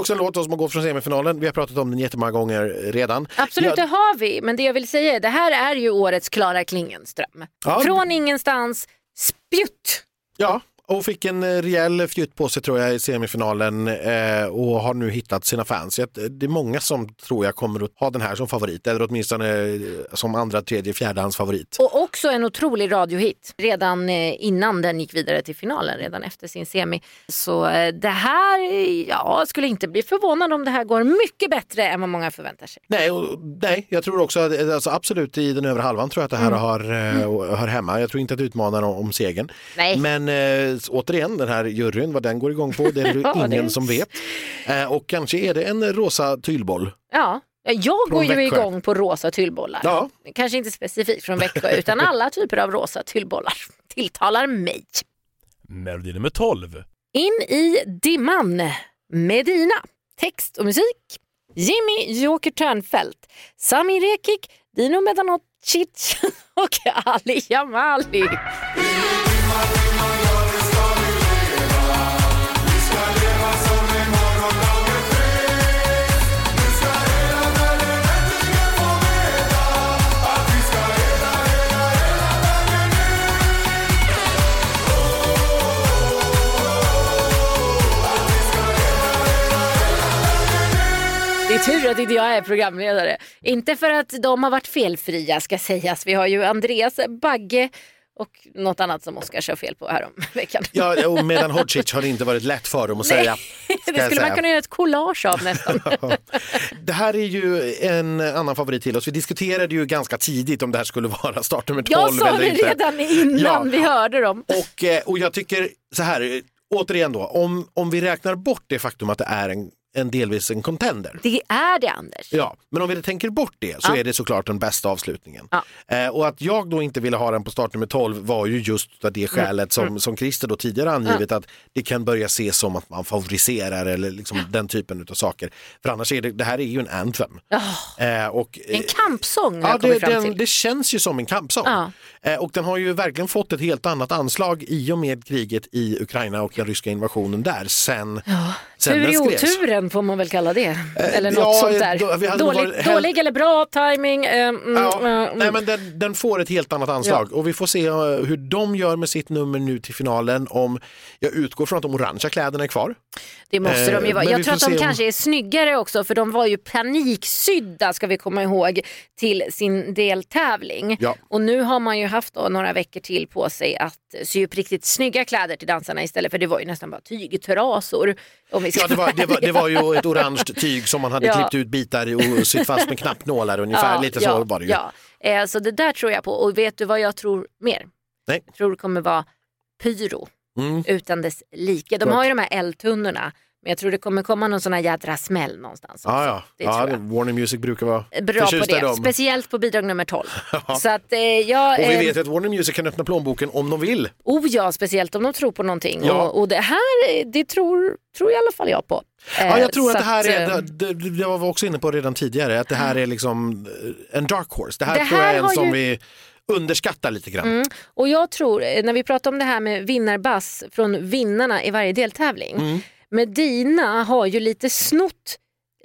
Också en låt som har gått från semifinalen. Vi har pratat om den jättemånga gånger redan. Absolut, det Jag, har vi. Men det jag vill säga är det här är ju årets Klara Klingenström. Ja. Från ingenstans, spjutt. ja, och fick en eh, rejäl fjutt på sig tror jag i semifinalen eh, och har nu hittat sina fans. Jag- Det är många som tror jag kommer att ha den här som favorit eller åtminstone eh, som andra, tredje, fjärdehands favorit. Och också en otrolig radiohit. Redan eh, innan den gick vidare till finalen, redan efter sin semi. Så det här, ja, skulle inte bli förvånad om det här går mycket bättre än vad många förväntar sig. Nej, och, nej, jag tror också att alltså, absolut i den övre halvan tror jag att det här Mm. har, och hör hemma. Jag tror inte att det utmanar om, om segern. Nej. Men eh, återigen, den här juryn, vad den går igång på, det är det Ja, ingen det- som vet. Eh, och kanske är det en rosa tylboll. Ja, jag går ju Växjö. igång på rosa tyllbollar. Ja. Kanske inte specifikt från Växjö utan alla typer av rosa tyllbollar tilltalar mig. Melodi nummer 12. In i dimman, Medina. Text och musik, Jimmy Joker Törnfeldt, Sami Rekik, Dino Medanocic och Ali Jamali. Är tur att inte jag är programledare. Inte för att de har varit felfria ska sägas. Vi har ju Andreas Bagge och något annat som Oskar kör fel på här om veckan. Ja, och medan Hodzic har det inte varit lätt för dem att säga. det skulle man säga. kunna göra ett collage av nästan. Det här är ju en annan favorit till oss. Vi diskuterade ju ganska tidigt om det här skulle vara startnummer 12 Jag sa eller det inte. redan innan Ja. vi hörde dem. Och, eh, och jag tycker så här, återigen då, om, om vi räknar bort det faktum att det är en, en delvis en contender. Det är det Anders. Ja, men om vi tänker bort det så Ja. är det såklart den bästa avslutningen. Ja. Eh, och att jag då inte ville ha den på startnummer 12 var ju just av det skälet som, som Christer då tidigare angivit att det kan börja ses som att man favoriserar eller liksom den typen av saker. För annars är det, det här är ju en anthem. Ja, Eh, och, en eh, kampsång har Ja, det, den, det känns ju som en kampsång. Ja. Eh, och den har ju verkligen fått ett helt annat anslag i och med kriget i Ukraina och den ryska invasionen där sen, sen Tur den skrevs. oturen får man väl kalla det. Eller något ja, sånt där. då- Dålig, varit dålig eller bra timing. eh, mm, Ja, eh, mm. nej, men den, den får ett helt annat anslag och vi får se eh, hur de gör med sitt nummer nu till finalen. Om, jag utgår från att de orangea kläderna är kvar. Det måste Eh, de ju vara. Jag tror att de om- kanske är snyggare också för de var ju paniksydda ska vi komma ihåg till sin deltävling. Ja. Och nu har man ju haft då några veckor till på sig att sy upp riktigt snygga kläder till dansarna istället för det var ju nästan bara tygtrasor. Om vi ska Ja, det, var, det, var, det var ju ett orange tyg som man hade Ja. klippt ut bitar i och sytt fast med knappnålar ungefär. Lite så var det ju. Ja. Eh, Så det där tror jag på. Och vet du vad jag tror mer? Nej. Jag tror det kommer vara pyro Mm. utan dess like. De har ju de här eldtunnorna men jag tror det kommer komma någon sån här jädra smäll någonstans. Också. ja. Det ja. Warner Music brukar vara Bra på det, dem. speciellt på bidrag nummer 12. Så att, eh, jag, Och vi eh, vet ju att Warner Music kan öppna plånboken om de vill. oh ja, speciellt om de tror på någonting. Ja. Och, och det här, eh, det tror, tror i alla fall jag på. Eh, Ja, jag tror så att det här är, eh, det, det, jag var också inne på redan tidigare, att det här är liksom eh, en dark horse. Det här, Det tror jag här är en som ju- vi underskattar lite grann. Mm. Och jag tror, eh, när vi pratar om det här med vinnarbass från vinnarna i varje deltävling. Mm. Medina har ju lite snott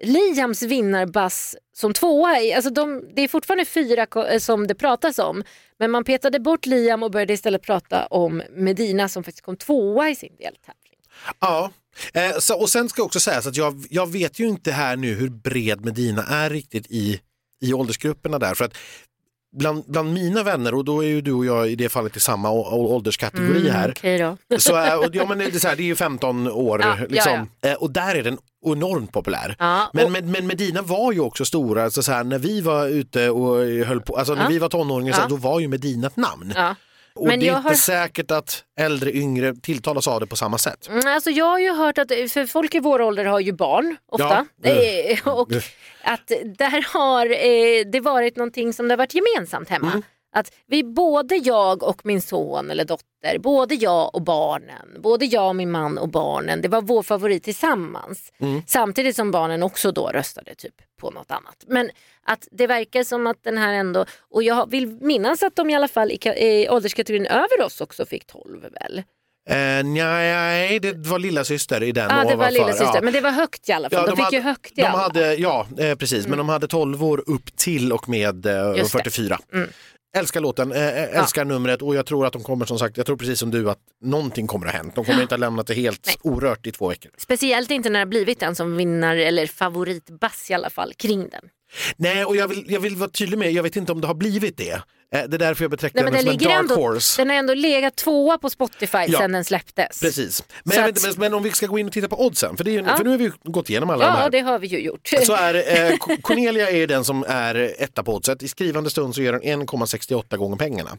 Liams vinnarbass som tvåa. Alltså de, det är fortfarande fyra eh, som det pratas om. Men man petade bort Liam och började istället prata om Medina som faktiskt kom tvåa i sin deltävling. Ja, eh, så, och sen ska också sägas att jag, jag vet ju inte här nu hur bred Medina är riktigt i, i åldersgrupperna där. För att bland, bland mina vänner, och då är ju du och jag i det fallet i samma ålderskategori här, Okej då. så är, och, ja, men det, är så här, det är ju 15 år Ja, ja, liksom. Eh, och där är den enormt populär. Ja, Men, och- men, men Medina var ju också stora, alltså så här, när vi var ute och höll på, alltså när Ja. vi var tonåringar, så Ja. här, då var ju Medina ett namn. Och Men det är inte har- säkert att äldre, yngre tilltalas av det på samma sätt. Mm, Alltså jag har ju hört att, för folk i vår ålder har ju barn ofta. Ja. Eh, och att där har eh, det varit någonting som det har varit gemensamt hemma. Mm. Att vi, både jag och min son eller dotter, både jag och barnen, både jag och min man och barnen, det var vår favorit tillsammans. Mm. Samtidigt som barnen också då röstade typ på något annat. Men att det verkar som att den här ändå, och jag vill minnas att de i alla fall i, i ålderskategorin över oss också fick 12 väl? Eh, nej, det var lilla syster i den Ja, det var ovanför. lilla syster. Ja. men det var högt i alla fall. Ja, de, fick hade, ju högt i de alla. hade, Ja, eh, precis, men de hade 12 år upp till och med eh, Just det. 44. Älskar låten, eh, älskar numret och jag tror att de kommer som sagt, jag tror precis som du att någonting kommer att ha hänt. De kommer inte ha lämnat det helt Nej. orört i två veckor. Speciellt inte när det har blivit en som vinner eller favoritbass i alla fall kring den. Nej, och jag vill, jag vill vara tydlig med, jag vet inte om det har blivit det. Eh, det är därför jag betraktar den den, som en dark ändå, horse. den har ändå legat tvåa på Spotify Ja. sedan den släpptes. Precis. Men, vet, att- inte, men om vi ska gå in och titta på oddsen, för, det är, Ja. för nu har vi gått igenom alla de Ja, här. det har vi ju gjort. Så är, eh, Cornelia är den som är etta på oddset. I skrivande stund så gör den 1,68 gånger pengarna.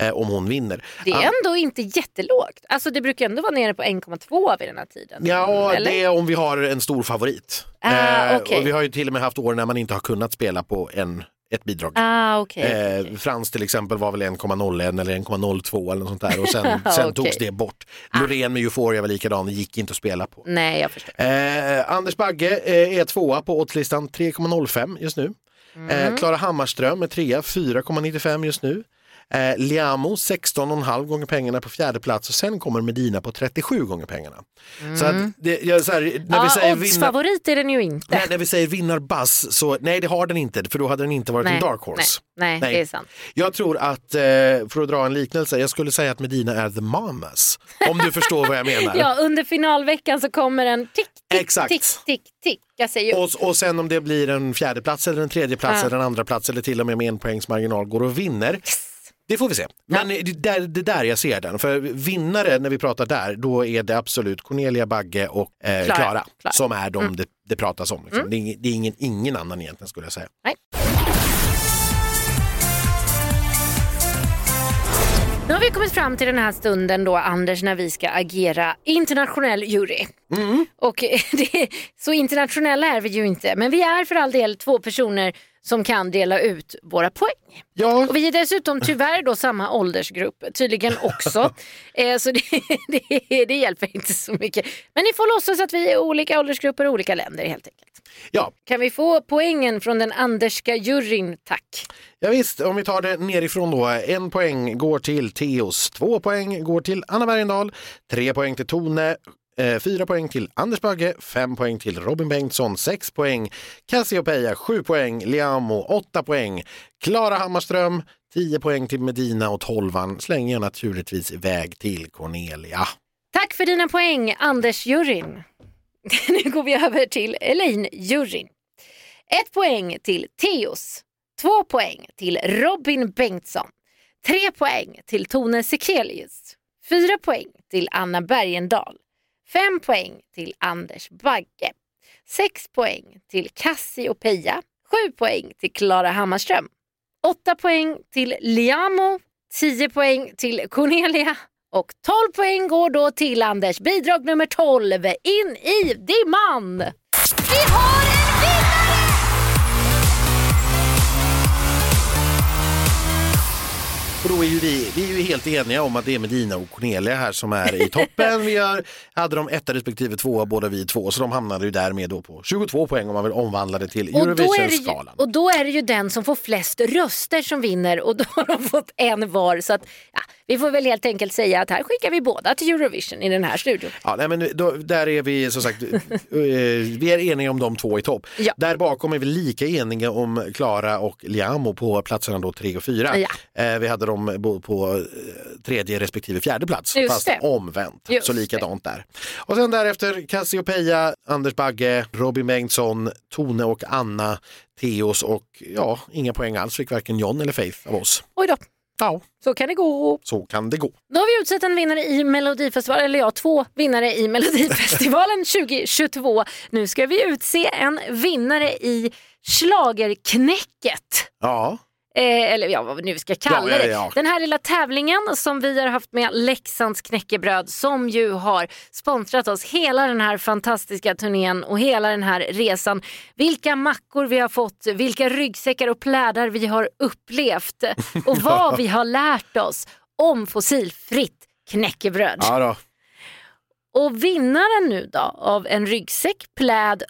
Eh, om hon vinner. Det är ändå inte jättelågt. Alltså det brukar ändå vara nere på 1,2 vid den här tiden. Ja, Eller? det är om vi har en stor favorit. Ah, Eh, okej. och vi har ju till och med haft år när man inte har kunnat spela på en, ett bidrag. Ah, okej. Eh, Frans till exempel var väl 1,01 eller 1,02 eller något sånt där och sen, sen Okej. togs det bort. Loreen med Euphoria var likadan, gick inte att spela på. Nej, jag förstår. Eh, Anders Bagge eh, är tvåa på oddslistan 3,05 just nu. Mm. Eh, Klara Hammarström är trea 4,95 just nu. Eh, Liamo 16,5 gånger pengarna på fjärde plats och sen kommer Medina på 37 gånger pengarna. Så att det, jag, så här, när, vi Mm. Ja, säger vinnar, oddsfavorit är den ju inte. nej, när vi säger vinnarbass så nej det har den inte för då hade den inte varit en dark horse. Nej, nej, Nej. det är sant. Jag tror att, eh, för att dra en liknelse, jag skulle säga att Medina är the mamas. Om du förstår vad jag menar. Ja, under finalveckan så kommer en tick, tick, Exakt. tick, tick, tick. Säger. Och, och sen om det blir en fjärde plats eller en tredje plats Ja. eller en andra plats eller till och med med en poängs marginal går och vinner. Det får vi se. Men det, är där, det är där jag ser den. För vinnare när vi pratar där, då är det absolut Cornelia Bagge och eh, Klara. Klara Klara. som är de det, det pratas om. Liksom. Det är, det är ingen, ingen annan egentligen skulle jag säga. Nej. Nu har vi kommit fram till den här stunden då Anders när vi ska agera internationell jury. Mm. Och eh, det, så internationella är vi ju inte men vi är för all del två personer som kan dela ut våra poäng. Ja, Och vi är dessutom tyvärr då samma åldersgrupp tydligen också. eh, så det, det, det hjälper inte så mycket. Men ni får låtsas att vi är olika åldersgrupper och olika länder helt enkelt. ja. Kan vi få poängen från den Anderska juryn tack? ja visst, om vi tar det nerifrån då. En poäng går till Teos, två poäng går till Anna Bergendahl, tre poäng till Tone, Eh, fyra poäng till Anders Bagge, fem poäng till Robin Bengtsson, sex poäng Cassiopeia, sju poäng Liamo, åtta poäng Klara Hammarström, tio poäng till Medina och tolvan slänger jag naturligtvis iväg till Cornelia. Tack för dina poäng Anders-juryn. nu går vi över till Elaine-juryn. Ett poäng till Teos. Två poäng till Robin Bengtsson. Tre poäng till Tone Sekelius. Fyra poäng till Anna Bergendahl. Fem poäng till Anders Bagge. Sex poäng till Cassie och Peja. Sju poäng till Klara Hammarström. Åtta poäng till Liamo. Tio poäng till Cornelia. Och 12 poäng går då till Anders. Bidrag nummer 12 in i dimman. Vi har Och då är ju vi, vi är ju helt eniga om att det är Medina och Cornelia här som är i toppen. Vi har, hade de etta respektive tvåa båda vi två så de hamnade ju därmed då på 22 poäng om man vill omvandla det till Eurovision-skalan. och då är det ju den som får flest röster som vinner och då har de fått en var. Så att, ja, vi får väl helt enkelt säga att här skickar vi båda till Eurovision i den här studion. Ja, nej, men då, där är vi som sagt, eh, vi är eniga om de två i topp. Ja. Där bakom är vi lika eniga om Klara och Liamo på platserna då tre och fyra. Ja. Eh, vi hade dem på eh, tredje respektive fjärde plats, Just fast det. omvänt. Just så likadant där. Och sen därefter Cassiopeia, Anders Bagge, Robin Bengtsson, Tone och Anna, Theos och ja, inga poäng alls fick varken John eller Faith av oss. Oj då, Ja, så kan det gå. så kan det gå. Då har vi utsett en vinnare i Melodifestivalen, eller ja, två vinnare i Melodifestivalen 2022. Nu ska vi utse en vinnare i Schlagerknäcket. Ja, Eh, eller ja, vad vi nu ska kalla Ja, ja, det. ja. Den här lilla tävlingen som vi har haft med Leksands knäckebröd som ju har sponsrat oss hela den här fantastiska turnén och hela den här resan. Vilka mackor vi har fått, vilka ryggsäckar och plädar vi har upplevt och vad vi har lärt oss om fossilfritt knäckebröd. ja. Och vinnaren nu då av en ryggsäck, pläd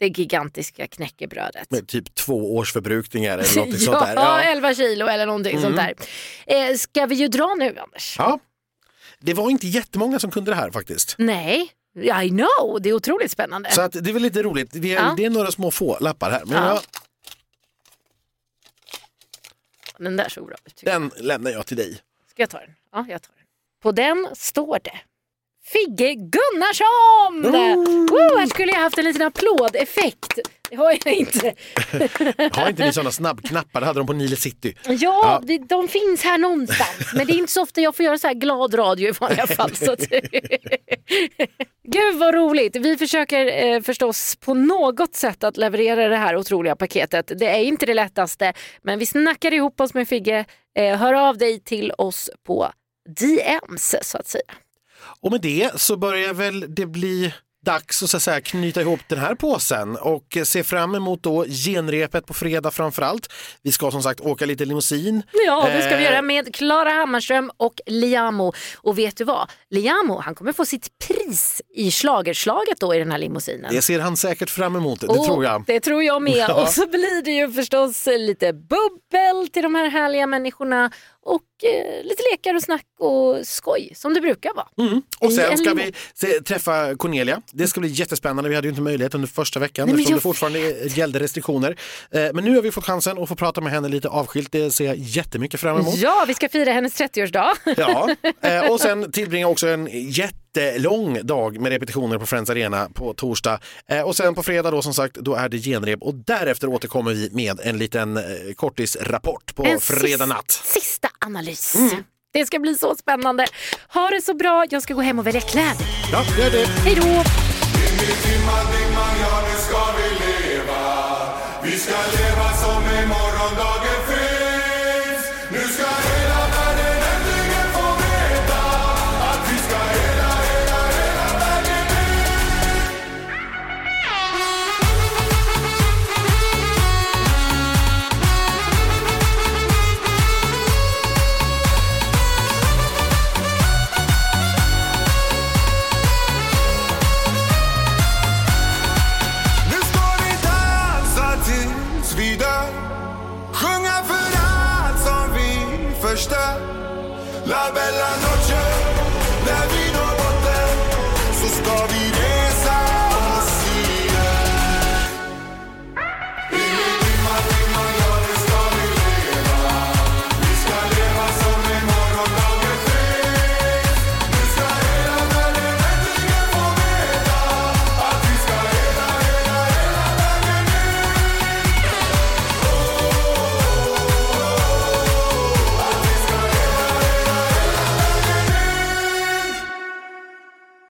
det gigantiska knäckebrödet. Med typ två års förbrukningar eller något sånt ja, där. Ja. 11 kilo eller någonting sånt där. Eh, ska vi ju dra nu Anders? Ja. Det var inte jättemånga som kunde det här faktiskt. Nej, I know, det är otroligt spännande. Så att det är väl lite roligt. Är, Ja. Det är några små få lappar här. Men Ja. jag, Den där såg bra ut. den lämnar jag till dig. Ska jag ta den? Ja, jag tar den. På den står det Figge Gunnarsson! Woo, här skulle jag haft en liten applådeffekt. Det har jag inte. Har inte ni sådana snabbknappar? Det hade de på Nile City. Ja, Ja. Det, de finns här någonstans. Men det är inte så ofta jag får göra så här glad radio i vanliga fall. Så att... Gud vad roligt. Vi försöker eh, förstås på något sätt att leverera det här otroliga paketet. Det är inte det lättaste, men vi snackar ihop oss med Figge. Eh, hör av dig till oss på DMs så att säga. Och med det så börjar väl det bli dags att så att säga, knyta ihop den här påsen och se fram emot då genrepet på fredag framför allt. Vi ska som sagt åka lite limousin. Ja, det ska vi Eh, göra med Klara Hammarström och Liamo. Och vet du vad? Liamo, han kommer få sitt pris i schlagerslaget då i den här limousinen. Det ser han säkert fram emot, det Och tror jag. Det tror jag med. Ja. Och så blir det ju förstås lite bubbel till de här härliga människorna och eh, lite lekar och snack och skoj som det brukar vara. Mm. Och sen en ska vi se, träffa Cornelia. Det ska bli jättespännande. Vi hade ju inte möjlighet under första veckan Nej, eftersom det fortfarande gällde restriktioner. Eh, Men nu har vi fått chansen att få prata med henne lite avskilt. Det ser jag jättemycket fram emot. Ja, vi ska fira hennes 30-årsdag. Ja, eh, och sen tillbringa också en jättelång dag med repetitioner på Friends Arena på torsdag. Eh, Och sen på fredag då som sagt, då är det genrep och därefter återkommer vi med en liten eh, kortisrapport på En fredag sista- natt. Sista analys. Mm. Det ska bli så spännande. Ha det så bra. Jag ska gå hem och välja kläder. Ja, gör det. Hej då!